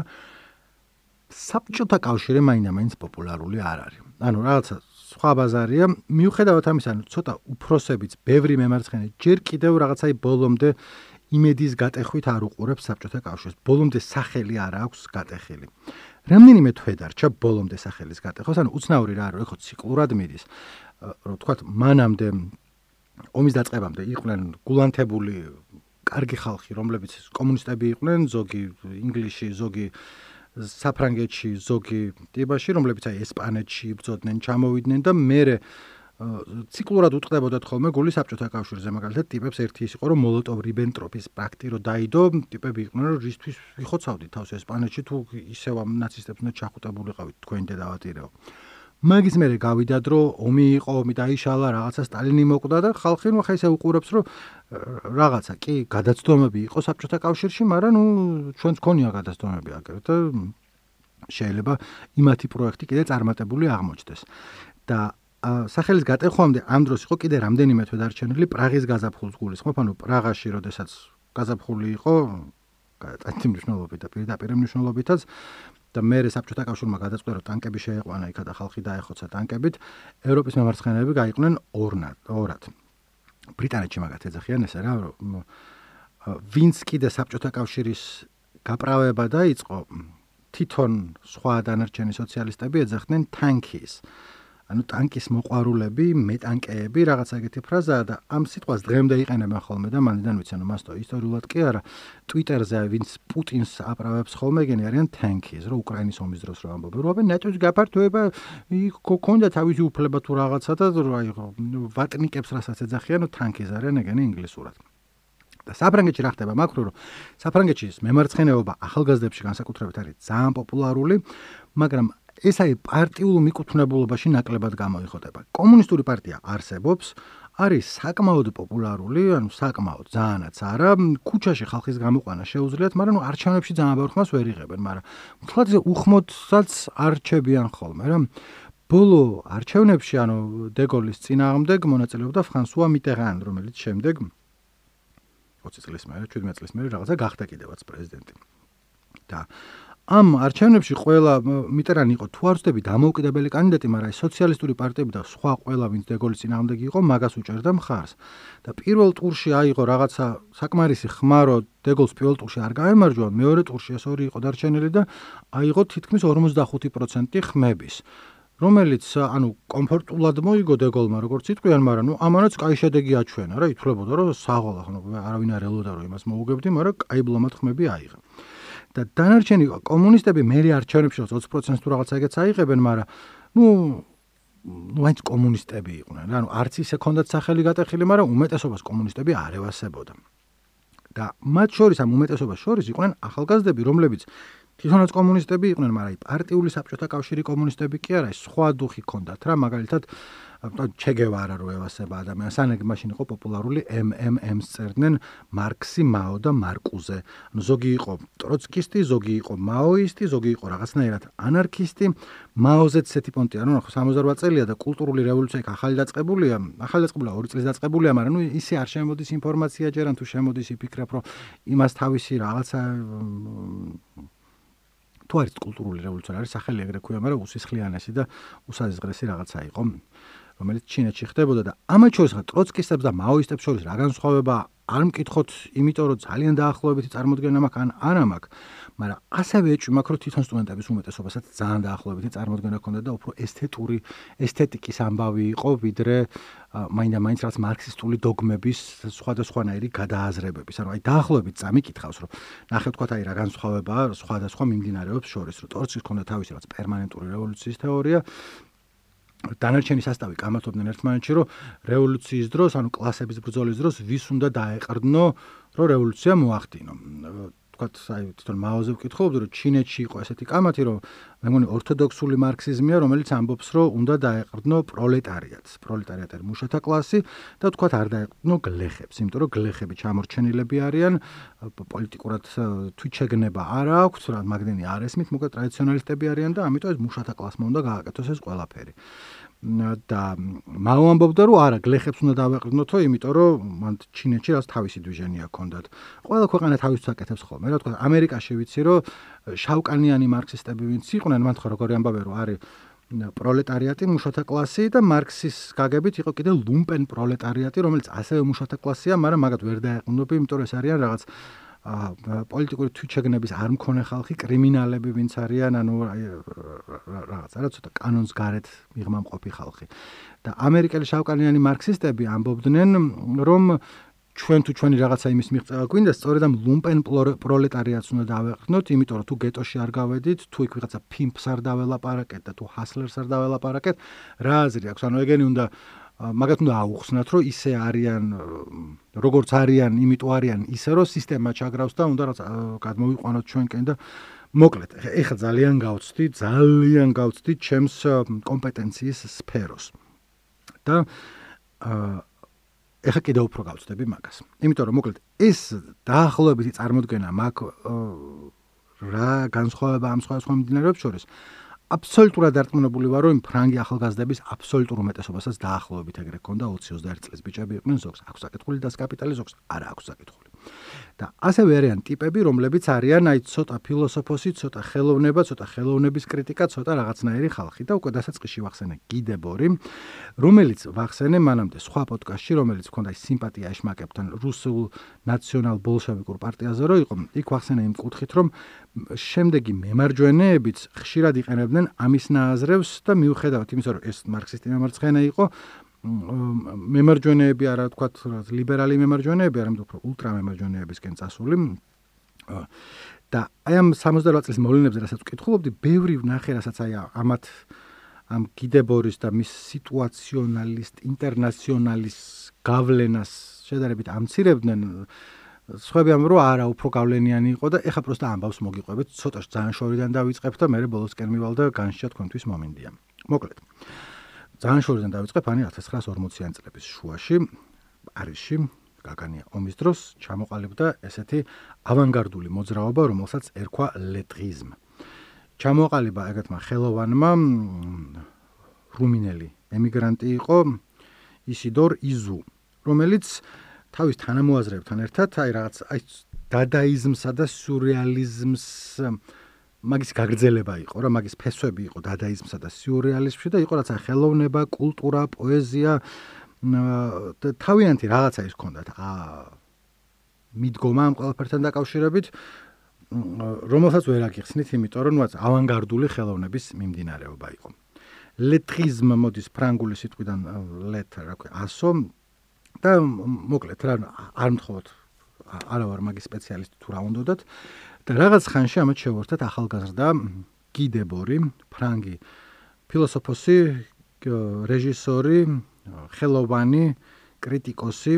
საბჭოთა კავშირი მაინდა-მაინც პოპულარული არ არის. ანუ რაღაცა სხვა ბაზარია. მიუხედავად ამისა, ანუ ცოტა უფროსებიც, ბევრი მემარცხენე ჯერ კიდევ რაღაცაი ბოლომდე იმედის გატეხვით არ უყურებს საბჭოთა კავშირს. ბოლომდე სახელი არ აქვს გატეხილი. რამდენიმე თვე დარჩა ბოლომდე სახელის გატეხვას, ანუ უცნაური რა არის, ხო ციკლურად მიდის. რო თქვა, მანამდე ომის დაწყებამდე იყვნენ გულანთებული კარგი ხალხი, რომლებიც კომუნისტები იყვნენ, ზოგი ინგლისში, ზოგი საფრანგეთში ზოგი ტიბაში, რომლებიც აი ესპანეთში იბრძოდნენ, ჩამოვიდნენ და მე ციკლურად უტყდებოდათ ხოლმე გული საბჭოთა კავშირზე, მაგალითად ტიპებს ერთი ის იყო, რომ მოლოტოვ-რიბენტროპის პაქტი რო დაიდო, ტიპები იყვნენ, რომ რისთვის ვიხოცავდით თავს ესპანეთში თუ ისევ ამ ნაცისტებს უნდა ჩახუტებულიყავით თქვენ დედავატირეო. მაგის მერე გავიდა დრო, ომი იყო, ომი დაიშალა, რაღაცა სტალინი მოკვდა და ხალხი ნუ ხა ისე უყურებს, რომ რაღაცა კი გადაცდომები იყო საბჭოთა კავშირში, მაგრამ ნუ ჩვენც ქონია გადაცდომები აგრეთვე შეიძლება იმათი პროექტი კიდე წარმატებული აღმოჩნდეს. და სახელის გატეხვამდე ამ დროს იყო კიდე რამდენიმე თვე დარჩენილი პრაღის გაზაფხულის გულის, ხო, ანუ პრაღაში, როდესაც გაზაფხული იყო, გადაწყვეტი მნიშვნელობით და პირდაპირ მნიშვნელობითაც და მერე საბჭოთა კავშირმა გადაწყვიტა რომ ტანკები შეეყვანა იქა და ხალხი დაეხოცა ტანკებით. ევროპის მემარცხენეები გაიყვნენ ორნად, ორად. ბრიტანეთში მაგათ ეძახიან ესე რა, რომ ვინც კიდე საბჭოთა კავშირის გაправება დაიწყო, თვითონ სხვა დანარჩენი სოციალისტები ეძახდნენ ტანკის ანუ ტანკის მოყვარულები, მეტანკეები, რაღაც ეგეთი ფრაზაა და ამ სიტყვას დღემდე იყენებენ ხოლმე და მანდიდან ვიცი, ანუ მასტო ისტორიულად კი არა. Twitter-ზე ვინც პუტინს აპრავებს ხოლმე, ეგენი არიან tankies, რო უკრაინის ომის დროს რო ამბობენ, რო აბენ ნატოს გაფართოება იქონდა თავისი უფლება თუ რაღაცა და აი ვატნიკებს რასაც ეძახიან, ნუ tankies არიან ეგენი ინგლისურად. და საფრანგეთში რა ხდება მაქრო რომ საფრანგეთში მემარცხენეობა ახალგაზრდებში განსაკუთრებით არის ძალიან პოპულარული მაგრამ ეს აი პარტიულ მიკუთვნებულობაში ნაკლებად გამოიხოტება. კომუნისტური პარტია არსებობს, არის საკმაოდ პოპულარული, ანუ საკმაოდ ძალიანაც არა, ქუჩაში ხალხის გამოყვანა შეუძლიათ, მაგრამ ნუ არჩევნებში ძალიან ბევრ ხმას ვერ იღებენ, მაგრამ თვალს უხმოდსაც არჩებიან ხოლმე, რა. ბოლო არჩევნებში, ანუ დეგოლის წინააღმდეგ მონაწილეობდა ფრანსუა მიტერან, რომელიც შემდეგ 20 წლის მერე, 17 წლის მერე რაღაცა გახდა კიდევაც პრეზიდენტი. და ამ არჩევნებში ყველა მიტერანი იყო თუ არ ვწდები დამოუკიდებელი კანდიდატი, მაგრამ სოციალისტური პარტიები და სხვა ყველა ვინც დეგოლის წინააღმდეგი იყო, მაგას უჭერდა მხარს. და პირველ ტურში აიღო რაღაცა საკმარისი ხმა, რომ დეგოლს პირველ ტურში არ გაემარჯვა, მეორე ტურში ეს ორი იყო დარჩენილი და აიღო თითქმის 45% ხმების. რომელიც ანუ კომფორტულად მოიგო დეგოლმა როგორც იტყვიან, მაგრამ ნუ ამანაც კაი შედეგი აჩვენა რა, ითვლებოდა რომ საღოლა ხო არავინ არ ელოდა რომ იმას მოუგებდი, მაგრამ კაი ბლომად ხმები აიღო. და დანარჩენი კომუნისტები მერე არჩევნებში 20% თუ რაღაცა ეგეც აიღებენ, მაგრამ ნუ ნუ აიც კომუნისტები იყვნენ. ანუ არც ისე ქონდათ სახელი გატეხილი, მაგრამ უმეტესობას კომუნისტები არ ევასებოდა. და მათ შორის ამ უმეტესობას შორის იყვნენ ახალგაზრდები, რომლებიც თვითონაც კომუნისტები იყვნენ, მაგრამ აი პარტიული საბჭოთა კავშირი კომუნისტები კი არა, სხვა დუხი ქონდათ რა, მაგალითად ჩეგევარა რო ევასება ადამიანს ანეგ მაშინ იყო პოპულარული MMM-ს წერდნენ მარქსი, მაო და მარკუზე. ანუ ზოგი იყო ტროცკისტი, ზოგი იყო მაოისტი, ზოგი იყო რაღაცნაირად ანარქისტი. მაოზეც ესეთი პონტი არა, ხო 68 წელია და კულტურული რევოლუცია იქ ახალი დაწყებულია. ახალი დაწყებულია 2 წლის დაწყებულია, მაგრამ ნუ ისე არ შემოდის ინფორმაცია ჯერან თუ შემოდის იფიქრებ, რომ იმას თავისი რაღაცა თუ არის კულტურული რევოლუცია არის სახელი ეგრე ქვია, მაგრამ უსისხლიანესი და უსაზღრესი რაღაცა იყო. რომელიც ჩინეთში ხდებოდა და ამათ შორის ხა ტროცკისტებს და მაოისტებს შორის რა განსხვავება არ მკითხოთ, იმიტომ რომ ძალიან დაახლოებითი წარმოდგენა მაქვს ან არა მაქვს, მაგრამ ასევე ეჭვი მაქვს რომ თვითონ სტუდენტების უმეტესობასაც ძალიან დაახლოებითი წარმოდგენა ჰქონდა და უფრო ესთეტური, ესთეტიკის ამბავი იყო, ვიდრე მაინდა მაინც რაც მარქსისტული დოგმების სხვადასხვანაირი გადააზრებების. ანუ აი დაახლოებით წამიკითხავს, რომ ნახე თქვა აი რა განსხვავებაა სხვადასხვა მიმდინარეობებს შორის, რომ ტროცკის ჰქონდა თავისი რაც პერმანენტური რევოლუციის თეორია დანარჩენი სასტავი გამართობდნენ ერთმანეთში, რომ რევოლუციის დროს, ანუ კლასების ბრძოლის დროს ვის უნდა დაეყრდნო, რომ რევოლუცია მოახდინო. თქვათ, აი თვითონ მაოზე ვკითხულობდი, რომ ჩინეთში იყო ესეთი კამათი, რომ მე მგონი ორთოდოქსული მარქსიზმია, რომელიც ამბობს, რომ უნდა დაეყრდნო პროლეტარიატს. პროლეტარიატი არის მუშათა კლასი და თქვათ არ დაეყრდნო გლეხებს, იმიტომ რომ გლეხები ჩამორჩენილები არიან, პოლიტიკურად თვითშეგნება არ აქვს, რა მაგდენი არ ესმით, მოკლედ ტრადიციონალისტები არიან და ამიტომ ეს მუშათა კლასმა უნდა გააკეთოს ეს ყველაფერი. და მაო ამბობდა რომ არა გლეხებს უნდა დავეყრდნოთო იმიტომ რომ მან ჩინეთში რას თავისი დვიჟენია ჰქონდათ. ყველა ქვეყანა თავის საკეთებს ხოლმე რა თქვა ამერიკაში ვიცი რომ შავკანიანი მარქსისტები ვინც იყვნენ მან ხო როგორი ამბავე რომ არის პროლეტარიატი მუშათა კლასი და მარქსის გაგებით იყო კიდე ლუმპენ პროლეტარიატი რომელიც ასევე მუშათა კლასია მაგრამ მაგათ ვერ დაეყრდნობი იმიტომ რომ ეს არიან რაღაც პოლიტიკური თვითშეგნების არ მქონე ხალხი, კრიმინალები ვინც არიან, ანუ რაღაც არა ცოტა კანონს გარეთ მიღმა მყოფი ხალხი. და ამერიკელი შავკანიანი მარქსისტები ამბობდნენ, რომ ჩვენ თუ ჩვენი რაღაცა იმის მიღწევა გვინდა, სწორედ ამ ლუმპენ პროლეტარიატს უნდა დავეყრდნოთ, იმიტომ რომ თუ გეტოში არ გავედით, თუ იქ ვიღაცა ფიმპს არ დაველაპარაკეთ და თუ ჰასლერს არ დაველაპარაკეთ, რა აზრი აქვს? ანუ ეგენი უნდა მაგათ უნდა აუხსნათ, რომ ისე არიან როგორც არიან, იმიტომ არიან ისე, რომ სისტემა ჩაგრავს და უნდა რაც გადმოვიყვანოთ ჩვენკენ და მოკლედ, ეხლა ძალიან გავწდი, ძალიან გავწდი ჩემს კომპეტენციის სფეროს. და აა ეხლა კიდევ უფრო გავწდები მაგას. იმიტომ რომ მოკლედ ეს დაახლოებითი წარმოდგენა მაქვს რა განსხვავება ამ სხვა სხვა მიმდინარეობებს შორის აბსოლუტურად დარწმუნებული ვარ, რომ ფრანგი ახალგაზრდების აბსოლუტურ უმეტესობასაც დაახლოებით ეგრე ქონდა 20-21 წლის ბიჭები იყვნენ ზოგს აქვს საკითხული და კაპიტალი ზოგს არ აქვს საკითხული. და ასევე არიან ტიპები, რომლებიც არიან აი ცოტა ფილოსოფოსი, ცოტა ხელოვნება, ცოტა ხელოვნების კრიტიკა, ცოტა რაღაცნაირი ხალხი და უკვე დასაწყისში ვახსენე გიდებორი, რომელიც ვახსენე მანამდე სხვა პოდკასტში, რომელიც მქონდა სიმპათია ეშმაკებთან რუსულ ნაციონალ ბოლშევიკურ პარტიაზე რო იყო, იქ ვახსენე იმ კუთხით, რომ შემდეგი მემარჯვენეებიც ხშირად იყენებდნენ ამის ნააზრევს და მიუხედავად იმისა, რომ ეს მარქსისტი მემარცხენე იყო, მემარჯვენეები არა თქვა ლიბერალი მემარჯვენეები, არამედ უფრო ულტრამემარჯვენეებისკენ წასული. და აი ამ 68 წლის მოვლენებზე რასაც ვკითხულობდი, ბევრი ვნახე, რასაც აი ამათ ამ კიდებორის და მის სიტუაციონალისტ ინტერნაციონალის გავლენას შედარებით ამცირებდნენ სხვები ამ რო არა უფრო გავლენიანი იყო და ეხა პროსტა ამბავს მოგიყვებით ცოტა ძალიან შორიდან დავიწყებ და მე ბოლოსკენ მივალ და განშა თქვენთვის მომინდია. მოკლედ. ძალიან შორიდან დავიწყებ ანი 1940-იან წლების შუაში პარიზში გაგანია ომის დროს ჩამოყალიბდა ესეთი ავანგარდული მოძრაობა რომელსაც ერქვა ლეტრიზმ ჩამოყალიბა ეგეთმა ხელოვანმა რუმინელი ემიგრანტი იყო ისიდორ იზუ რომელიც თავის თანამოაზრეებთან ერთად აი რაღაც აი დადაიზმსა და სიურეალიზმს მაგის გაგრძელება იყო რა მაგის ფესვები იყო დადაიზმსა და სიურეალიზმში და იყო რაც აი ხელოვნება, კულტურა, პოეზია და თავიანთი რაღაცა ის ქონდათ ა მიდგომა ამ ყველაფერთან დაკავშირებით. რომელსაც ვერ აგიხსნით იმიტომ რომ ნუ ავანგარდული ხელოვნების მიმდინარეობა იყო. ლეტრიზმ მოდის ფრანგული სიტყვიდან ლეთ რა ქვია ასო და მოკლედ რა არ მთხოვთ არა ვარ მაგის სპეციალისტი თუ რა უნდათ. და რაღაც ხანში ამათ შევორთათ ახალგაზრდა გიდებორი ფრანგი ფილოსოფოსი რეჟისორი ხელოვანი კრიტიკოსი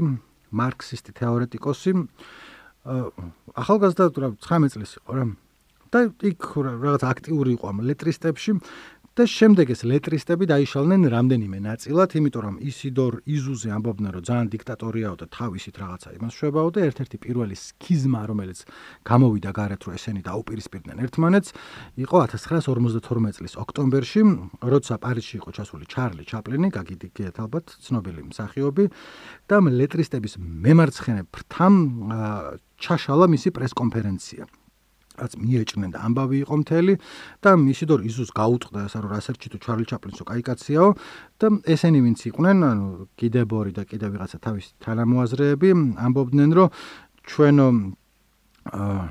მარქსისტი თეორეტიკოსი. ახალგაზრდა რა 19 წლის იყო რა. და იქ რაღაც აქტიური იყო ამ ლეტრისტებში და შემდეგ ეს ლეტრისტები დაიშალნენ რამდენიმე ნაწილად, იმიტომ რომ ისიდორ იზუზე ამბობდნენ, რომ ძალიან დიქტატორიაო და თავისით რაღაცა იმას შვებაო და ერთ-ერთი პირველი სქიზმა, რომელიც გამოვიდა გარეთ, რომ ესენი დაუპირისპირდნენ ერთმანეთს, იყო 1952 წლის ოქტომბერში, როცა პარიზში იყო ჩასული ჩარლი ჩაპლინი, გაგიდიგეთ ალბათ, ცნობილი მსახიობი და ლეტრისტების მემარცხენე ფრთამ ჩაშალა მისი პრესკონფერენცია. რაც მიეჭნენ და ამბავი იყო მთელი და მისიდორ ისუს გაუწყდა ასე რომ რასერჩი თუ ჩარლი ჩაპლინსო კაი კაციაო და ესენი ვინც იყვნენ ანუ კიდებორი და კიდე ვიღაცა თავის თანამოაზრეები ამბობდნენ რომ ჩვენო აა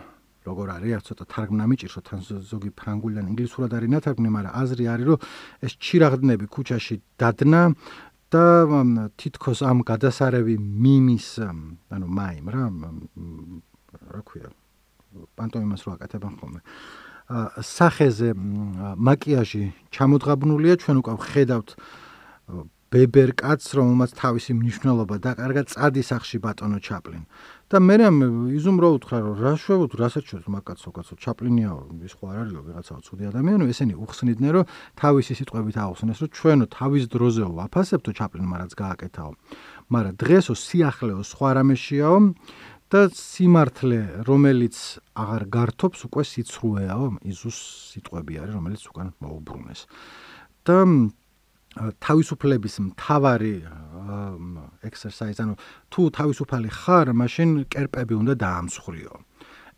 როგორ არის ცოტა თარგმნა მიჭირსო თან ზოგი ფრანგულიდან ინგლისურად არის ნათარგმნი მაგრამ აზრი არის რომ ეს ჩირაღდნები ქუჩაში დადნა და თითქოს ამ გადასარევი მიმის ანუ მაიმ რა რა ქვია პანტომიმას რო აკეთებენ ხოლმე. სახეზე მაკიაჟი ჩამოდგაბნულია, ჩვენ უკვე ხედავთ ბებერ კაცს, რომელმაც თავისი მნიშვნელობა დაკარგა წადი სახში ბატონო ჩაპლინ. და მე რამ იზუმრო უთხრა რომ რა შვებოთ, რასაც შევთ მაკაცო კაცო ჩაპლინია, ის ხო არ არისო ვიღაცაო ცუდი ადამიანი, ესენი უხსნიდნენ რომ თავისი სიტყვებით აუხსნეს რომ ჩვენო თავის დროზეო ვაფასებთო ჩაპლინმა რაც გააკეთაო. მაგრამ დღესო სიახლეო სხვა რამეშიაო და სიმართლე, რომელიც აღარ გართობს, უკვე სიცრუეაო, იზუს სიტყვები არის, რომელიც უკან მოუბრუნეს. და თავისუფლების მთავარი ექსერსაიზი, ანუ თუ თავისუფალი ხარ, მაშინ კერპები უნდა დაამსხვრიო.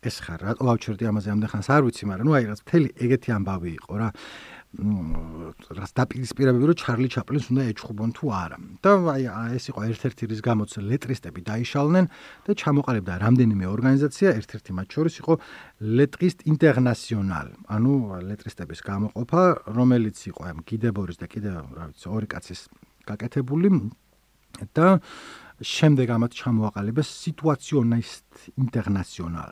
ეს ხარ, რატო ავჩერდი ამაზე ამდენ ხანს არ ვიცი, მაგრამ ნუ აი რაც მთელი ეგეთი ამბავი იყო რა. რას დაპირისპირებები რომ ჩარლი ჩაპლინს უნდა ეჩხუბონ თუ არა. და აი ეს იყო ერთ-ერთი რის გამოც ლეტრისტები დაიშალნენ და ჩამოყალიბდა რამდენიმე ორგანიზაცია, ერთ-ერთი მათ შორის იყო ლეტრისტ ინტერნაციონალ, ანუ ლეტრისტების გამოყოფა, რომელიც იყო ამ კიდებორის და კიდე რა ვიცი ორი კაცის გაკეთებული და შემდეგ ამათ ჩამოაყალიბეს სიტუაციონისტ ინტერნაციონალ.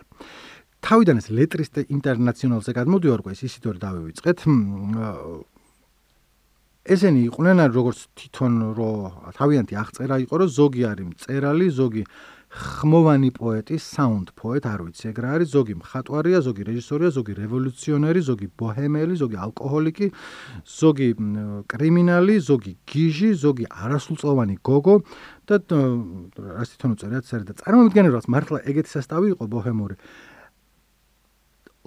თავიდან ეს ლეტრისტ ინტერნაციონალზე გადმოდივარქვა ეს ისიც ორი დავივიწყეთ ესენი იყვნენ როგორც თვითონ რო თავიანთი აღწერა იყო რომ ზოგი არის მწერალი ზოგი ხმოვანი პოეტი, საუნდ პოეტ, არ ვიცი ეგ რა არის, ზოგი მხატვარია, ზოგი რეჟისორია, ზოგი რევოლუციონერი, ზოგი ბოჰემელი, ზოგი ალკოჰოლიკი, ზოგი კრიმინალი, ზოგი გიჟი, ზოგი არასრულწლოვანი გოგო და რას თვითონ უწერია წერდა. წარმოვიდგენე რომ მართლა ეგეთი სასტავი იყო ბოჰემური.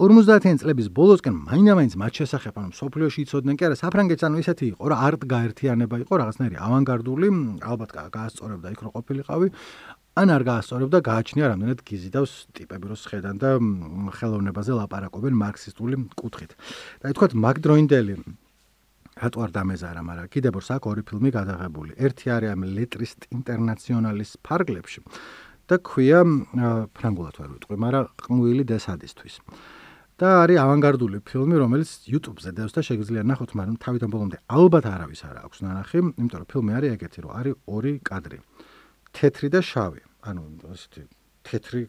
50-იან წლების ბოლოსკენ მაინდა-მაინც მათ შესახებ ანუ სოფლიოში იცოდნენ კი არა საფრანგეთს ანუ ისეთი იყო რა არტ გაერთიანება იყო რაღაცნაირი ავანგარდული ალბათ გაასწორებდა იქ რო ყოფილიყავი ან არ გაასწორებდა გააჩნია რამდენად გიზიდავს ტიპები რო შეხედან და ხელოვნებაზე ლაპარაკობენ მარქსისტული კუთხით. და ითქვათ მაგდროინდელი რატო არ დამეზარა მაგრამ კიდევ ორ ორი ფილმი გადაღებული. ერთი არის ამ ლეტრისტ ინტერნაციონალის ფარგლებში და ქვია ფრანგულად ვერ ვიტყვი მაგრამ ყმუილი დესადისთვის და არის ავანგარდული ფილმი, რომელიც YouTube-ზე დევს და შეგიძლია ნახოთ, მაგრამ თავიდან ბოლომდე ალბათ არავის არ აქვს ნანახი, იმიტომ რომ ფილმი არის ეგეთი, რომ არის ორი კადრი. თეთრი და შავი. ანუ ასეთი თეთრი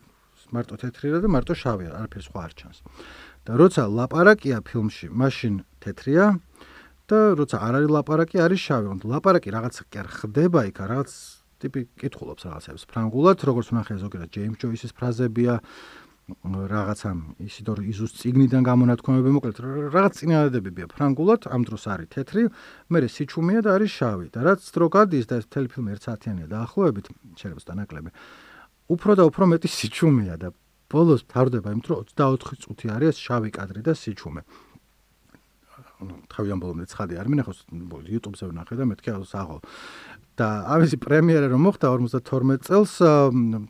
მარტო თეთრია და მარტო შავია, არაფერს სხვა არ ჩანს. და როცა ლაპარაკია ფილმში, მაშინ თეთრია და როცა არ არის ლაპარაკი, არის შავი. ანუ ლაპარაკი რაღაც კი არ ხდება იქ, რაღაც ტიპი კითხულობს რაღაცებს ფრანგულად, როგორც ნახე ზოგადად ჯეიმს ჯოისის ფრაზებია, რაღაცა ისიდორ იზუს ციგნიდან გამონათქვამები მოკლედ. რაღაც წინადადებებია ფრანგულად ამ დროს არის თეთრი მე სიჩუმეა და არის შავი და რაც დრო გადის და ეს მთელი ფილმი ერთ საათიანია დაახლოებით შეიძლება დანაკლები უფრო და უფრო მეტი სიჩუმეა და ბოლოს თავდება იმით რომ 24 წუთი არის შავი კადრი და სიჩუმე. ну თავიდან ბოლომდე ცხადი არ მინახავს YouTube-ზე ვნახე და მეთქე აღო და ამისი პრემიერა რომ მოხდა 52 წელს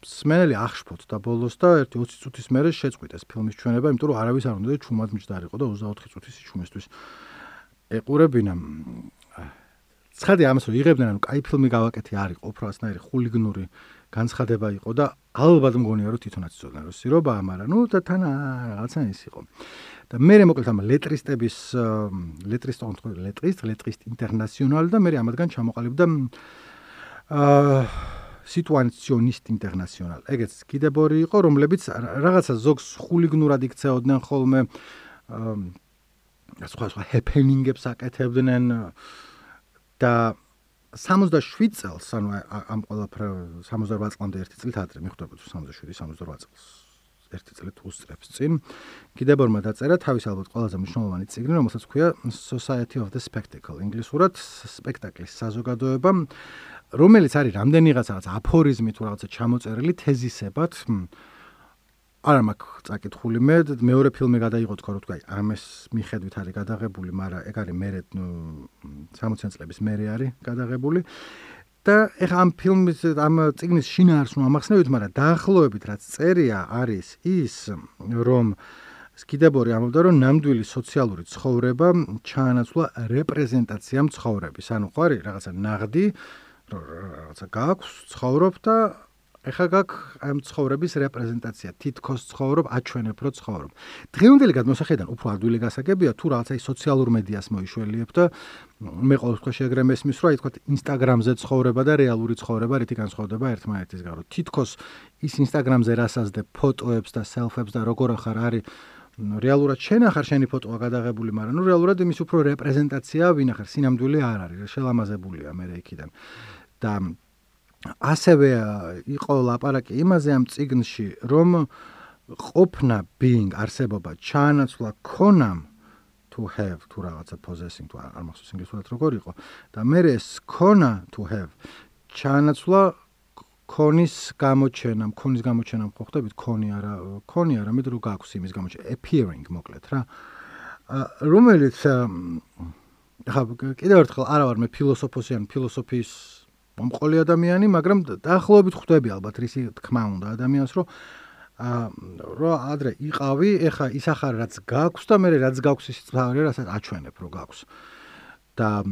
სმენელი აღშფოთდა ბოლოს და ერთი 20 წუთის მერე შეწყვიტეს ფილმის ჩვენება, იმიტომ რომ არავის არ უნდა ჩუმად მჯდარიყო და 24 წუთის ჩუმისთვის ეყურებინა. ცხადია ამას რომ იღებდნენ, ანუ კაი ფილმი გავაკეთე არ იყო, უფრო ასნაირი ხულიგნური განცხადება იყო და ალბათ მგონია რომ თვითონაც იცოდნენ რომ სირობაა, მაგრამ ნუ და თან რაღაცა ის იყო. და მე მოკლედ ამ ლეტრისტების ლეტრისტ კონტრ ლეტრისტ ლეტრისტ ინტერნაციონალ და მე ამათგან ჩამოყალიბდა აა სიტუაციონისტ ინტერნაციონალ. ეგეც კიდევ ორი იყო, რომლებიც რაღაცა ზოგს ხულიგნურად იქცეოდნენ ხოლმე აა სხვა სხვა ჰეპენინგებს აკეთებდნენ და 67 წელს, ანუ ამ ყველაფერ 68 წლამდე ერთი წლით ადრე მიხვდებოდა 67 68 წელს. ერთი წლით უსწრებს წინ. კიდებორმა დაწერა თავის ალბათ ყველაზე მნიშვნელოვანი წიგნი, რომელსაც ქვია Society of the Spectacle, ინგლისურად სპექტაკლის საზოგადოება, რომელიც არის რამდენიღაც რაღაც აფორიზმი თუ რაღაცა ჩამოწერილი თეზისებად. არა მაქვს წაკითხული მე მეორე ფილმი გადაიღო თქვა რომ თქვა ამის მიხედვით არის გადაღებული, მაგრამ ეგ არის მე 60 წლების მერე არის გადაღებული. და ეხა ამ ფილმის ამ ციგნის შინაარს ნუ ამახსნევით, მაგრამ დაახლოებით რაც წერია არის ის, რომ სკიდებორი ამბობდა, რომ ნამდვილი სოციალური ცხოვრება ჩაანაცვლა რეპრეზენტაციამ ცხოვრების. ანუ ხო არის რაღაცა ნაღდი, რაღაცა გაქვს, ცხოვრობ და ეხა გაქვს ამ ცხოვრების რეპრეზენტაცია, თითქოს ცხოვრობ, აჩვენებ რო ცხოვრობ. დღევანდელი გადმოსახედიდან უფრო ადვილი გასაგებია თუ რაღაცა სოციალურ მედიას მოიშველიებ და მე ყოველ შემთხვევაში ეგრე მესმის, რომ აი თქვა ინსტაგრამზე ცხოვრება და რეალური ცხოვრება რითი განსხვავდება ერთმანეთისგან, რომ თითქოს ის ინსტაგრამზე რასაზდებ ფოტოებს და სელფებს და როგორ ახარ არის რეალურად შენ ახარ შენი ფოტოა გადაღებული, მაგრამ ნუ რეალურად იმის უფრო რეპრეზენტაცია ვინახარ, სინამდვილე არ არის, შელამაზებულია მე რეიქიდან. და ასევე იყო ლაპარაკი იმაზე ამ ციგნში, რომ ყოფნა being არსებობა ჩაანაცვლა ქონამ to have თუ რაღაცა possessing თუ არ მახსოვს ინგლისურად როგორ იყო. და მე ეს ქონა to have ჩაანაცვლა ქონის გამოჩენა, ქონის გამოჩენა ხო ხდებით ქონი არა ქონი არა მეტრო გაქვს იმის გამოჩენა appearing მოკლედ რა. რომელიც ხა კიდევ ერთხელ არა ვარ მე ფილოსოფოსი ან ფილოსოფიის მომყოლი ადამიანი, მაგრამ დაახლოებით ხვდები ალბათ რისი თქმა უნდა ადამიანს, რომ რო ადრე იყავი, ეხა ის ახარ რაც გაქვს და მე რაც გაქვს ის თავი რასაც აჩვენებ რო გაქვს. და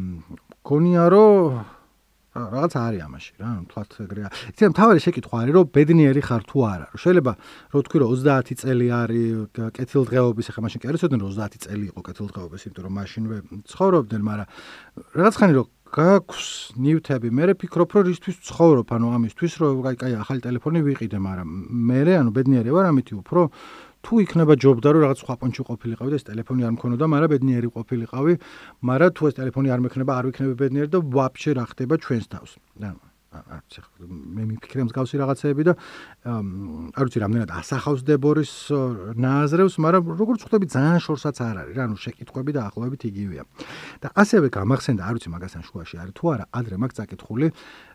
გონია რომ რაღაც არის ამაში რა, თქვათ ეგრეა. იცი თავი შეკითხვა არის რომ ბედნიერი ხარ თუ არა. რომ შეიძლება რო თქვი რომ 30 წელი არის კეთილდღეობის, ეხა მაშინ კი არ ისოდენ რომ 30 წელი იყო კეთილდღეობის, იმიტომ რომ მაშინვე ცხოვრობდნენ, მაგრამ რაღაც ხანი რომ გაქვს ნიუტები, მე ვფიქრობ, რომ ისთვის ცხოვრობ, ანუ ამისთვის, რომ აი, აი, ახალი ტელეფონი ვიყიდე, მაგრამ მე ანუ ბედნიერი ვარ ამითი უფრო. თუ იქნება ჯობდა რომ რაღაც სხვა პონჩი ყოფილიყავი და ეს ტელეფონი არ მქონოდა, მაგრამ ბედნიერი ყოფილიყავი, მაგრამ თუ ეს ტელეფონი არ მექნება, არ ვიქნები ბედნიერი და ვაფშე რა ხდება ჩვენს თავს. და მე მიფიქრე მსგავსი რაღაცეები და არ ვიცი რამდენად ასახავს დებორის ნააზრევს, მაგრამ როგორც ხვდები ძალიან შორსაც არ არის რა, ანუ შეკითხვები და ახლობებით იგივეა. და ასევე გამახსენდა, არ ვიცი მაგასთან შუაში არის თუ არა, ადრე მაგ წაკითხული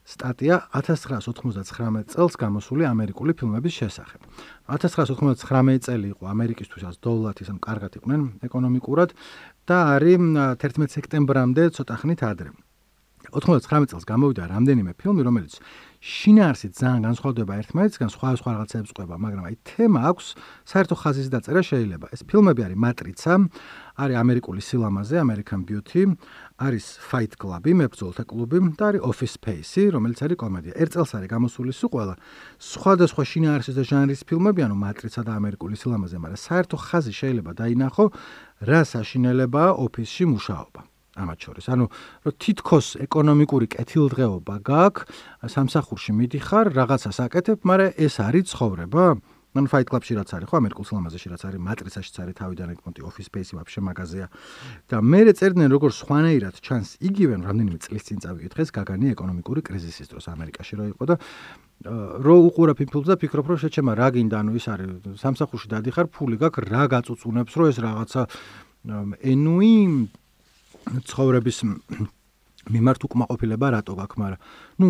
სტატია 1999 წელს გამოსული ამერიკული ფილმების შესახებ. 1999 წელი იყო ამერიკისთვისაც დოლათის, ანუ კარგად იყვნენ ეკონომიკურად და არის 11 სექტემბრამდე ცოტა ხნით ადრე. 99 წელს გამოვიდა რამდენიმე ფილმი, რომელიც შინაარსით ძალიან განსხვავდება ერთმანეთისგან, სხვა სხვა რაღაცებს ყვება, მაგრამ აი თემა აქვს საერთო ხაზის დაწერა შეიძლება. ეს ფილმები არის მატრიცა, არის ამერიკული სილამაზე, American Beauty, არის Fight Club, მებრძოლთა კლუბი და არის Office Space, რომელიც არის კომედია. ერთ წელს არის გამოსული სულ ყველა სხვადასხვა შინაარსის და ჟანრის ფილმები, ანუ მატრიცა და ამერიკული სილამაზე, მაგრამ საერთო ხაზი შეიძლება დაინახო რა საშინელებაა ოფისში მუშაობა. ამათ შორის. ანუ თითქოს ეკონომიკური კეთილდღეობა გაქვს, სამსახურში მიდიხარ, რაღაცას აკეთებ, მაგრამ ეს არის ცხოვრება? ანუ Fight Club-ში რაც არის, ხო, ამერიკულ სლამაზეში რაც არის, Matrix-ში არის თავიდან ეკმონტი Office Space-ი ვაფშე მაგაზია. და მე წერდნენ როგორ სხვანაირად ჩანს იგივე რამდენიმე წლის წინ წავიკითხეს გაგანი ეკონომიკური კრიზისის დროს ამერიკაში რო იყო და რო უყურებ ფილმს და ფიქრობ რომ შეჩემა რა გინდა ანუ ის არის სამსახურში დადიხარ ფული გაქვს რა გაწუწუნებს რომ ეს რაღაცა ენუი ცხოვრების მიმართ უკმაყოფილება რატო გაქვს, მაგრამ ნუ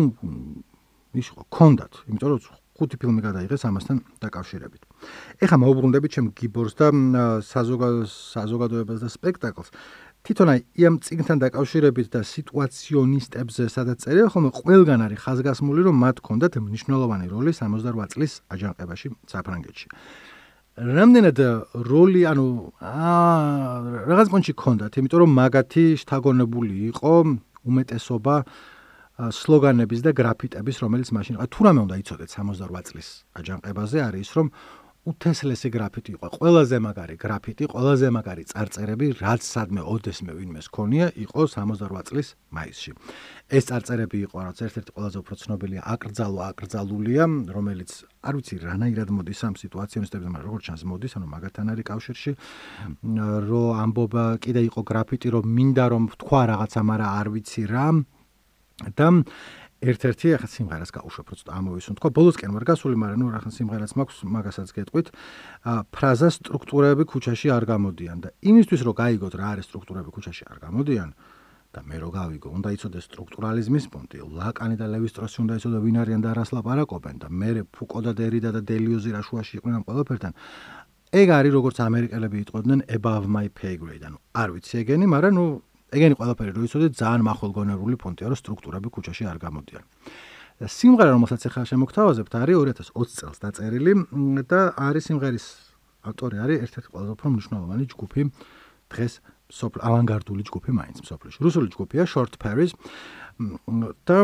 ის ხო კონდათ, იმიტომ რომ ხუთი ფილმი გადაიღეს ამასთან დაკავშირებით. ეხლა მოუბრუნდებით ჩემ გიბორს და საზოგადოებას და სპექტაკლს. თვითონ აი ამ წიგნთან დაკავშირებით და სიტუაციონისტებზე სადაც წერია, ხოლმე ყველგან არის ხაზგასმული, რომ მათ ჰქონდათ მნიშვნელოვანი როლი 68 წლის აჯანყებაში საფრანგეთში. რამდენად როლი, ანუ აა რაღაც პონჩი ქონდათ, იმიტომ რომ მაგათი შთაგონებული იყო უმეტესობა სლოგანების და გრაფიტების, რომელიც მაშინ, თუ რამე უნდა იცოდეთ 68 წლის აჯანყებაზე, არის ის, რომ უთესლესი გრაფიტი იყო. ყველაზე მაგარი გრაფიტი, ყველაზე მაგარი წარწერები, რაც სადმე ოდესმე ვინმეს ქონია, იყო 68 წლის მაისში. ეს წარწერები იყო, რაც ერთ-ერთი ყველაზე უფრო ცნობილია, აკრძალო აკრძალულია, რომელიც არ ვიცი რანაირად მოდის ამ სიტუაციონისტებზე, მაგრამ როგორც ჩანს მოდის, ანუ მაგათთან არის კავშირში, რომ ამბობა კიდე იყო გრაფიტი, რომ მინდა რომ თქვა რაღაცა, მაგრამ არ ვიცი რა. და ერთ-ერთი ახლა სიმღერას გავუშვებ, რომ ამოვისუნ. თქო, ბოლოსკენ ვარ გასული, მაგრამ ნუ ახლა სიმღერას მაქვს, მაგასაც გეტყვით. ა ფრაზა სტრუქტურები ქუჩაში არ გამოდიან და იმისთვის რომ გაიგოთ რა არის სტრუქტურები ქუჩაში არ გამოდიან და მე რო გავიგო, უნდა იცოდეს სტრუქტურალიზმის პუნქტი, ლაკანი და ლევისტროსი უნდა იცოდე ვინ არიან და რას ლაპარაკობენ და მე ფუკო და დერიდა და დელიოზი რა შუაში იყვნენ ყველაფერთან. ეგ არის როგორც ამერიკელები იტყოდნენ above my pay grade, ანუ არ ვიცი ეგენი, მაგრამ ნუ ეგენი ყველაფერი რო იცოდეთ, ძალიან მახოლგონებული ფონტია, რომ სტრუქტურები ქუჩაში არ გამოდიან. სიმღერა, რომელსაც ახლა შემოგთავაზებთ, არის 2020 წელს დაწერილი და არის სიმღერის ავტორი არის ერთ-ერთი ყველაზე უფრო მნიშვნელოვანი ჯგუფი დღეს სოფლ ავანგარდული ჯგუფი მაინც სოფლში. რუსული ჯგუფია Short Paris და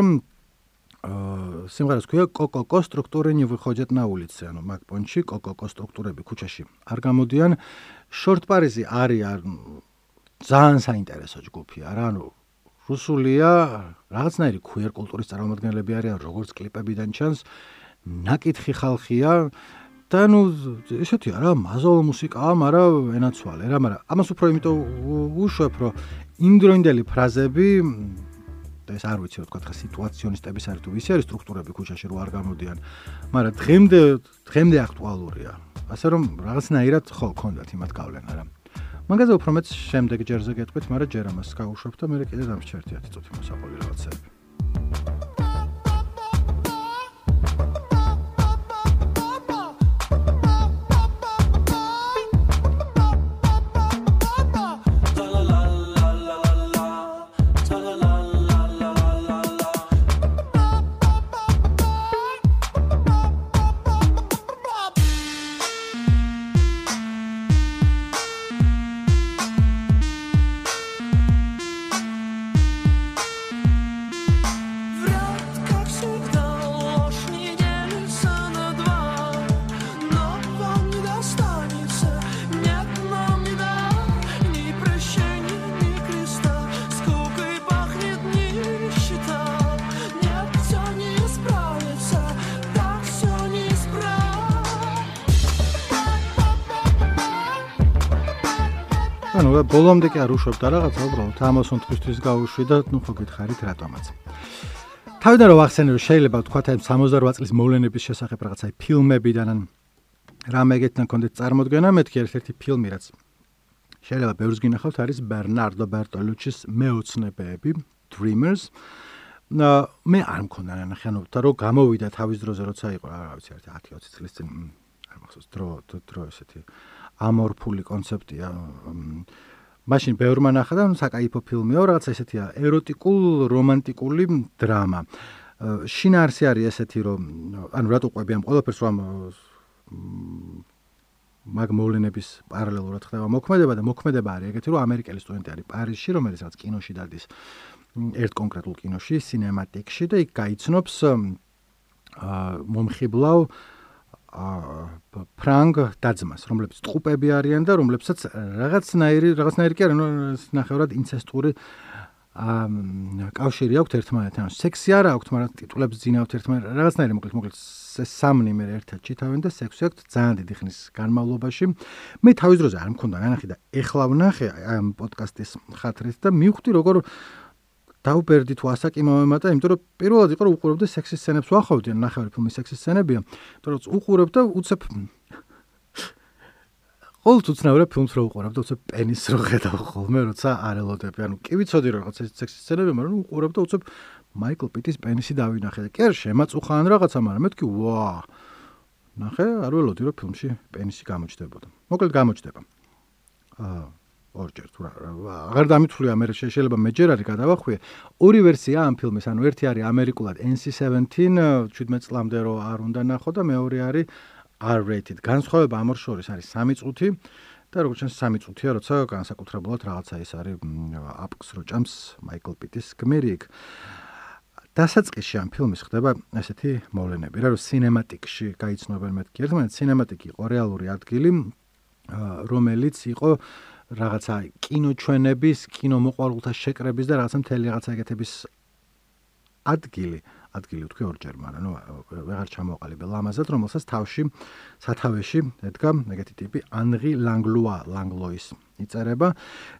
სიმღერას ქვია კოკოკო სტრუქტურы не выходят на улицы, ანუ მაგ პონჩი კოკოკო სტრუქტურები ქუჩაში არ გამოდიან. Short Paris-ი არის ძალიან საინტერესო ჯგუფია რა ანუ რუსულია რაღაცნაირი queer კულტურის წარმომადგენლები არიან როგორც კლიპებიდან ჩანს ნაკითხი ხალხია და ნუ ესეთია რა მაზოლ მუსიკაა მაგრამ ენაცვალე რა მაგრამ ამას უფრო იმიტომ უშვებ რომ ინდროინდელი ფრაზები ეს არ ვიცი რა თქვა ხა სიტუაციონისტების არის თუ ვისი არის სტრუქტურები ქუჩაში რო არ გამოდიან მაგრამ დღემდე დღემდე აქტუალურია. ასე რომ რაღაცნაირად ხო კონდათ იმათ გავლენა რა მაგაზე უფრო მეც შემდეგ ჯერზე გეტყვით, მაგრამ ჯერ ამას გავუშვებ და მე კიდე დამშერტი 10 წუთი მოსაყოლი რაღაცები. ბოლომდე კი არ უშვებდა რაღაცა უბრალოდ ამასონ თქვისთვის გავუშვი და ნუ ხო გითხარით რატომაც თავიდან რომ ახსენე რომ შეიძლება თქვა აი 68 წლის მოვლენების შესახებ რაღაცა ფილმებიდან ან რამე ეგეთთან კონდეთ წარმოდგენა მეთქი ერთ-ერთი ფილმი რაც შეიძლება ბევრს გინახავთ არის ბერნარდო ბერტოლუჩის მეოცნებები dreamers. მე არ მქონდა და რომ გამოვიდა თავის დროზე როცა იყო რა ვიცი 10-20 წლის წინ არ მახსოვს დრო დრო ესეთი ამორფული კონცეფტია მაშინ ბევრმა ნახა და საკაიფო ფილმია, რაღაც ესეთია, ეროტიკულ რომანტიკული დრამა. შინაარსი არის ესეთი, რომ ანუ რატო ყვები ამ ყველაფერს რომ მაგ მოვლენების პარალელურად ხდება მოქმედება და მოქმედება არის ეგეთი, რომ ამერიკელი სტუდენტი არის პარიზში, რომელიც რაც კინოში დადის ერთ კონკრეტულ კინოში, სინემატიკში და იქ გაიცნობს აა მომხიბლავ ფრანგ დაძმას, რომლებიც ტყუპები არიან და რომლებსაც რაღაცნაირი რაღაცნაირი კი არა, ნახევრად ინცესტური აა კავშირი აქვთ ერთმანეთთან. სექსი არა აქვთ, მაგრამ ტიტულებს ძინავთ ერთმანეთს. რაღაცნაირი მოკლედ მოკლედ სამნი მე ერთად ჩითავენ და სექსი აქვთ ძალიან დიდი ხნის განმავლობაში. მე თავის დროზე არ მქონდა ნანახი და ეხლა ვნახე ამ პოდკასტის ხათრით და მივხვდი როგორ დაუბერდი თუ ასაკიმოვემატა, იმიტომ რომ პირველად იყო რომ უყურებდი სექსის სცენებს ვახავდი, ნახევარი ფილმის სექსის სცენებია, იმიტომ რომ უყურებ და უცებ ყოველთვის უცნაურია ფილმს რო უყურებ და უცებ პენის რო ხედავ ხოლმე, როცა არ ელოდები. ანუ კი ვიცოდი რომ რაღაც სექსის სცენები, მაგრამ უყურებ და უცებ მაიკლ პიტის პენისი დავინახე და კი არ შემაწუხა ან რაღაცა, მაგრამ მეთქი ვა. ნახე, არ ველოდი რომ ფილმში პენისი გამოჩნდებოდა. მოკლედ გამოჩნდება. აა ორჯერ თუ აღარ დამითვლია მე შეიძლება მეჯერ არის გადავახვიე ორი ვერსია ამ ფილმის ანუ ერთი არის ამერიკულად NC17 17 წლამდე რო არ უნდა ნახო და მეორე არის R-rated განსხვავება ამ ორ შორის არის 3 წუთი და როგორც ჩანს 3 წუთია როცა განსაკუთრებულად რაღაცა ის არის აპკს რო ჭამს მაიკლ პიტის გმირიგ დასაწყისში ამ ფილმის ხდება ესეთი მოვლენები რა რომ სინემატიკში გაიცნობენ მეთქი ერთმანეთს სინემატიკი იყო რეალური ადგილი რომელიც იყო რაღაცა კინოჩვენების, კინომოყვარულთა შეკრების და რაღაცა მთელი რაღაცა ეგეთების ადგილი, ადგილი ვთქვი ორჯერ, მაგრამ ნუ ვეღარ ჩამოყალიბე ლამაზად, რომელსაც თავში სათავეში ედგა ეგეთი ტიპი ანრი ლანგლუა, ლანგლოის იწერება.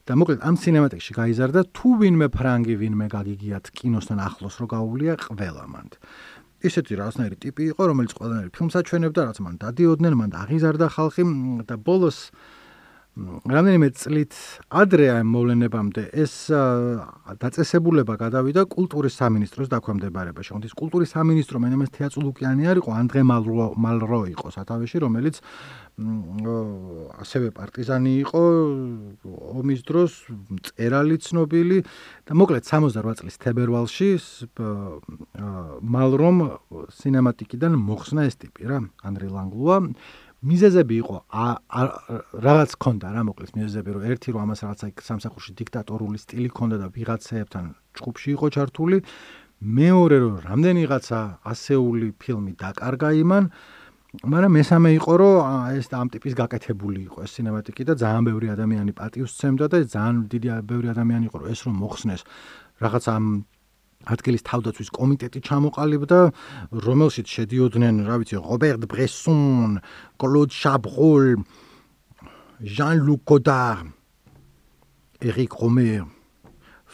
და მოკლედ ამ სინემატიკში გაიზარდა თუ ვინმე ფრანგი, ვინმე გაგიგიათ კინოსთან ახლოს რო გაუვლია ყველა მანდ. ისეთი რაღაცნაირი ტიპი იყო, რომელიც ყველანაირ ფილმს აჩვენებდა, რაც მან დადიოდნენ, მან აღიზარდა ხალხი. და ბოლოს რამდენიმე წლით ადრე ამ მოვლენებამდე ეს დაწესებულება გადავიდა კულტურის სამინისტროს დაქვემდებარებაში. ხონდის კულტურის სამინისტრო მენემეს თეატრულუკიანი არისო, ანდრე მალრო მალრო იყო სათავეში, რომელიც ასევე პარტიზანი იყო ომის დროს, წერალი ცნობილი და მოკლედ 68 წლის თებერვალში მალრომ სინემატიკიდან მოხსნა ეს ტიპი რა, ანდრე ლანგლუა მიზეზები იყო რაღაც ქონდა რა მოკლეს მიზეზები რომ ერთი რომ ამას რაღაცა სამსახურში დიქტატორული სტილი ქონდა და ვიღაცაებთან ჭუბში იყო ჩართული. მეორე რომ რამდენიღაცა ასეული ფილმი დაკარგა იმან მაგრამ მესამე იყო რომ ეს ამ ტიპის გაკეთებული იყო ეს სინემატიკი და ძალიან ბევრი ადამიანი პატიოს სცემდა და ძალიან დიდი ბევრი ადამიანი იყო რომ ეს რომ მოხსნეს რაღაც ამ ადგილის თავდაცვის კომიტეტი ჩამოყალიბდა, რომელშიც შედიოდნენ, რა ვიცი, რობერტ ბრესონ, კლოდ შაბროლ, ჟან-ლუკ კოდარ, ერიკ რომერ,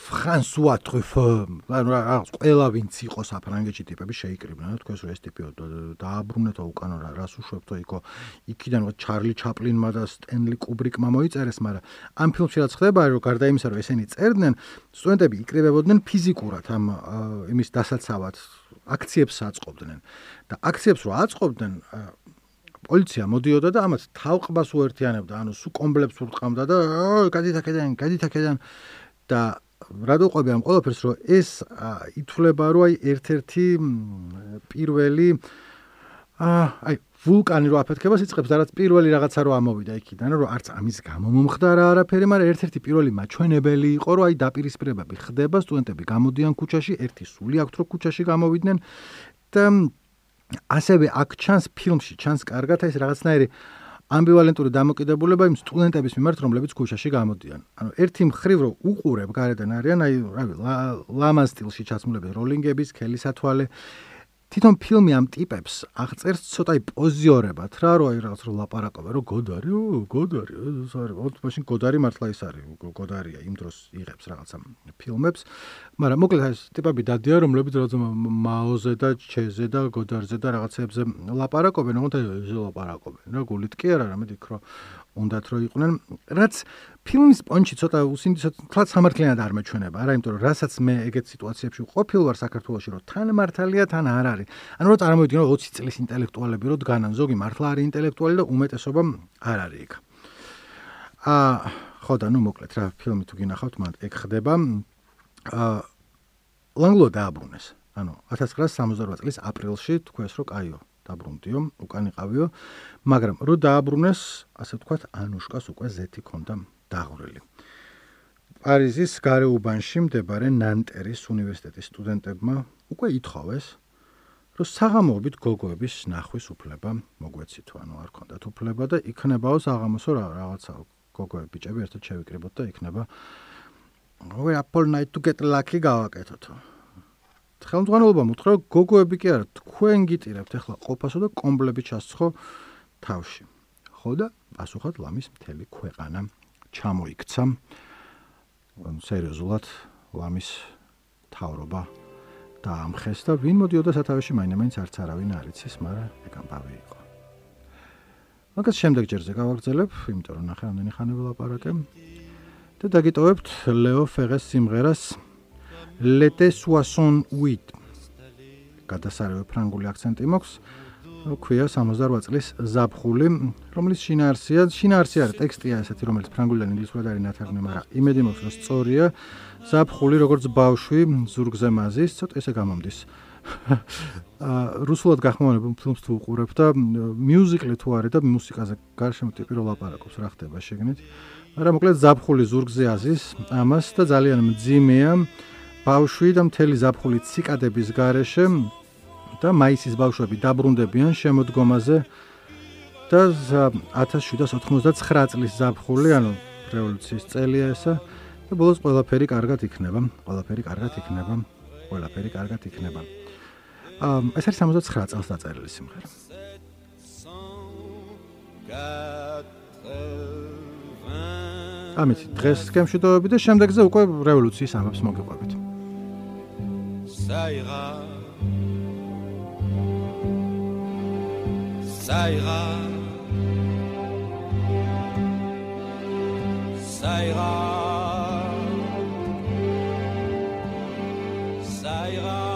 ფრანსუა ტრუფო, ანუ რაღაც ყველა ვინც იყო საფრანგეთში ტიპები შეიკრიბნა, თქვენს რომ ეს ტიპი დააბრუნეთო უკანო რა რას უშვებთო იქო. იქიდან რა ჩარლი ჩაპლინმა და სტენლი კუბრიკმა მოიწერეს, მაგრამ ამ ფილმში რაც ხდება, რომ გარდა იმისა, რომ ესენი წერდნენ, სტუდენტები იკრიბებოდნენ ფიზიკურად ამ იმის დასაცავად, აქციებს აწყობდნენ. და აქციებს რო აწყობდნენ, პოლიცია მოდიოდა და ამათ თავყბას უერთიანებდა, ანუ სუ კომბლებს ურტყამდა და გადით აქედან, გადით აქედან და რადო ყვები ამ ყველაფერს რომ ეს ითვლება რომ აი ერთ-ერთი პირველი აი ვულკანი რო აფეთქებას იწყებს და რაც პირველი რაღაცა რო ამოვიდა იქიდან რომ არც ამის გამო მომხდარა არაფერი მაგრამ ერთ-ერთი პირველი მაჩვენებელი იყო რომ აი დაპირისპირებები ხდება სტუდენტები გამოდიან ქუჩაში ერთი სული აქვს რომ ქუჩაში გამოვიდნენ და ასევე აქ ჩანს ფილმში ჩანს კარგად ეს რაღაცნაირი ამბივალენტური დამოკიდებულება იმ სტუდენტების მიმართ, რომლებიც ქუჩაში გამოდიან. ანუ ერთი მხრივ რო უყურებ გარედან არიან, აი, რავი, ლამაზ სტილში ჩაცმულები როლინგების, ქელისათვალე, თვითონ ფილმი ამ ტიპებს აღწერს ცოტა პოზიორებად რა რო აი რაღაც რო ლაპარაკობენ რო გოდარი ო გოდარი ეს არის მაშინ გოდარი მართლა ის არის გოდარია იმ დროს იღებს რაღაცა ფილმებს. მაგრამ მოკლედ ეს ტიპები დადიან რომლებიც რაღაც მაოზე და ჩეზე და გოდარზე და რაღაცებზე ლაპარაკობენ ეს ლაპარაკობენ რა გულით კი არა რამე იქ რო უნდათ რომ იყვნენ. რაც ფილმის პონჩი ცოტა უსინდი ცოტა სამართლიანად არ მეჩვენება არა იმიტომ რომ რასაც მე ეგეთ სიტუაციებში ყოფილ ვარ საქართველოში რომ თან მართალია თან არ არის. ანუ რომ წარმოვიდგინო 20 წლის ინტელექტუალები რომ დგანან ზოგი მართლა არის ინტელექტუალი და უმეტესობა არ არის იქ. აა ხო და ნუ მოკლედ რა ფილმი თუ გინახავთ მანდ ეგ ხდება. აა ლანგლო დააბრუნეს. ანუ 1968 წლის აპრილში თქვენს რომ კაიო დაბრუნდიო უკან იყავიო მაგრამ რო დააბრუნეს ასე ვთქვათ ანუშკას უკვე ზეთი ქონდა დაღვრილი პარიზის გარეუბანში მდებარე ნანტერის უნივერსიტეტის სტუდენტებმა უკვე ითხოვეს რომ საღამოობით გოგოების ნახვის უფლება მოგვეცით თუ ანუ არ ქონდათ უფლება და იქნებაო საღამოსო რაღაცა გოგოები ბიჭები ერთად შევიკრიბოთ და იქნება we apple night to get lucky გავაკეთოთ. ხელმძღვანელობა მოთხრა გოგოები კი არა თქვენ გიტირებთ ახლა ყოფასო და კომბლები ჩასცხო თავში. ხო და პასუხად ლამის მთელი ქვეყანა ჩამოიქცა. სერიოზულად ლამის თავრობა დაამხეს და ვინ მოდიოდა სათავეში მაინც არც არავინ არ იცის, მაგრამ ეგ ამბავი იყო. მაგას შემდეგ ჯერზე გავაგრძელებ, იმიტომ რომ ნახე ამდენი ხანი ველაპარაკე. და დაგიტოვებთ ლეო ფერეს სიმღერას L'été 68. გადასარევი ფრანგული აქცენტი მაქვს. ქვია 68 წლის ზაფხული, რომელიც შინაარსია, შინაარსი არის ტექსტია ესეთი, რომელიც ფრანგულიდან ინგლისურად არის ნათარგმნი, მაგრამ იმედი მაქვს, რომ სწორია. ზაფხული როგორც ბავშვი ზურგზე მაზის, ცოტა ესე გამომდის. აა რუსულად გახმოვანებულ ფილმს თუ უყურებ და მიუზიკლი თუ არის და მუსიკაზე გარშემო ტიპი რო ლაპარაკობს, რა ხდება შეგნით? მაგრამ მოკლედ ზაფხული ზურგზე აზის ამას და ძალიან მძიმეა ბავშვი და მთელი ზაფხული ციკადების გარეშე და მაისის ბავშვები დაბრუნდებიან შემოდგომაზე და 1789 წლის ზაფხული, ანუ რევოლუციის წელია ესა და ბოლოს ყველაფერი კარგად იქნება, ყველაფერი კარგად იქნება, ყველაფერი კარგად იქნება. აა ეს არის 69 წელს დაწერილი სიმღერა. ამით დღეს გემშვიდობები და შემდეგზე უკვე რევოლუციის ამბებს მოგიყვებით. ça ira, ça ira, ça ira, ça ira.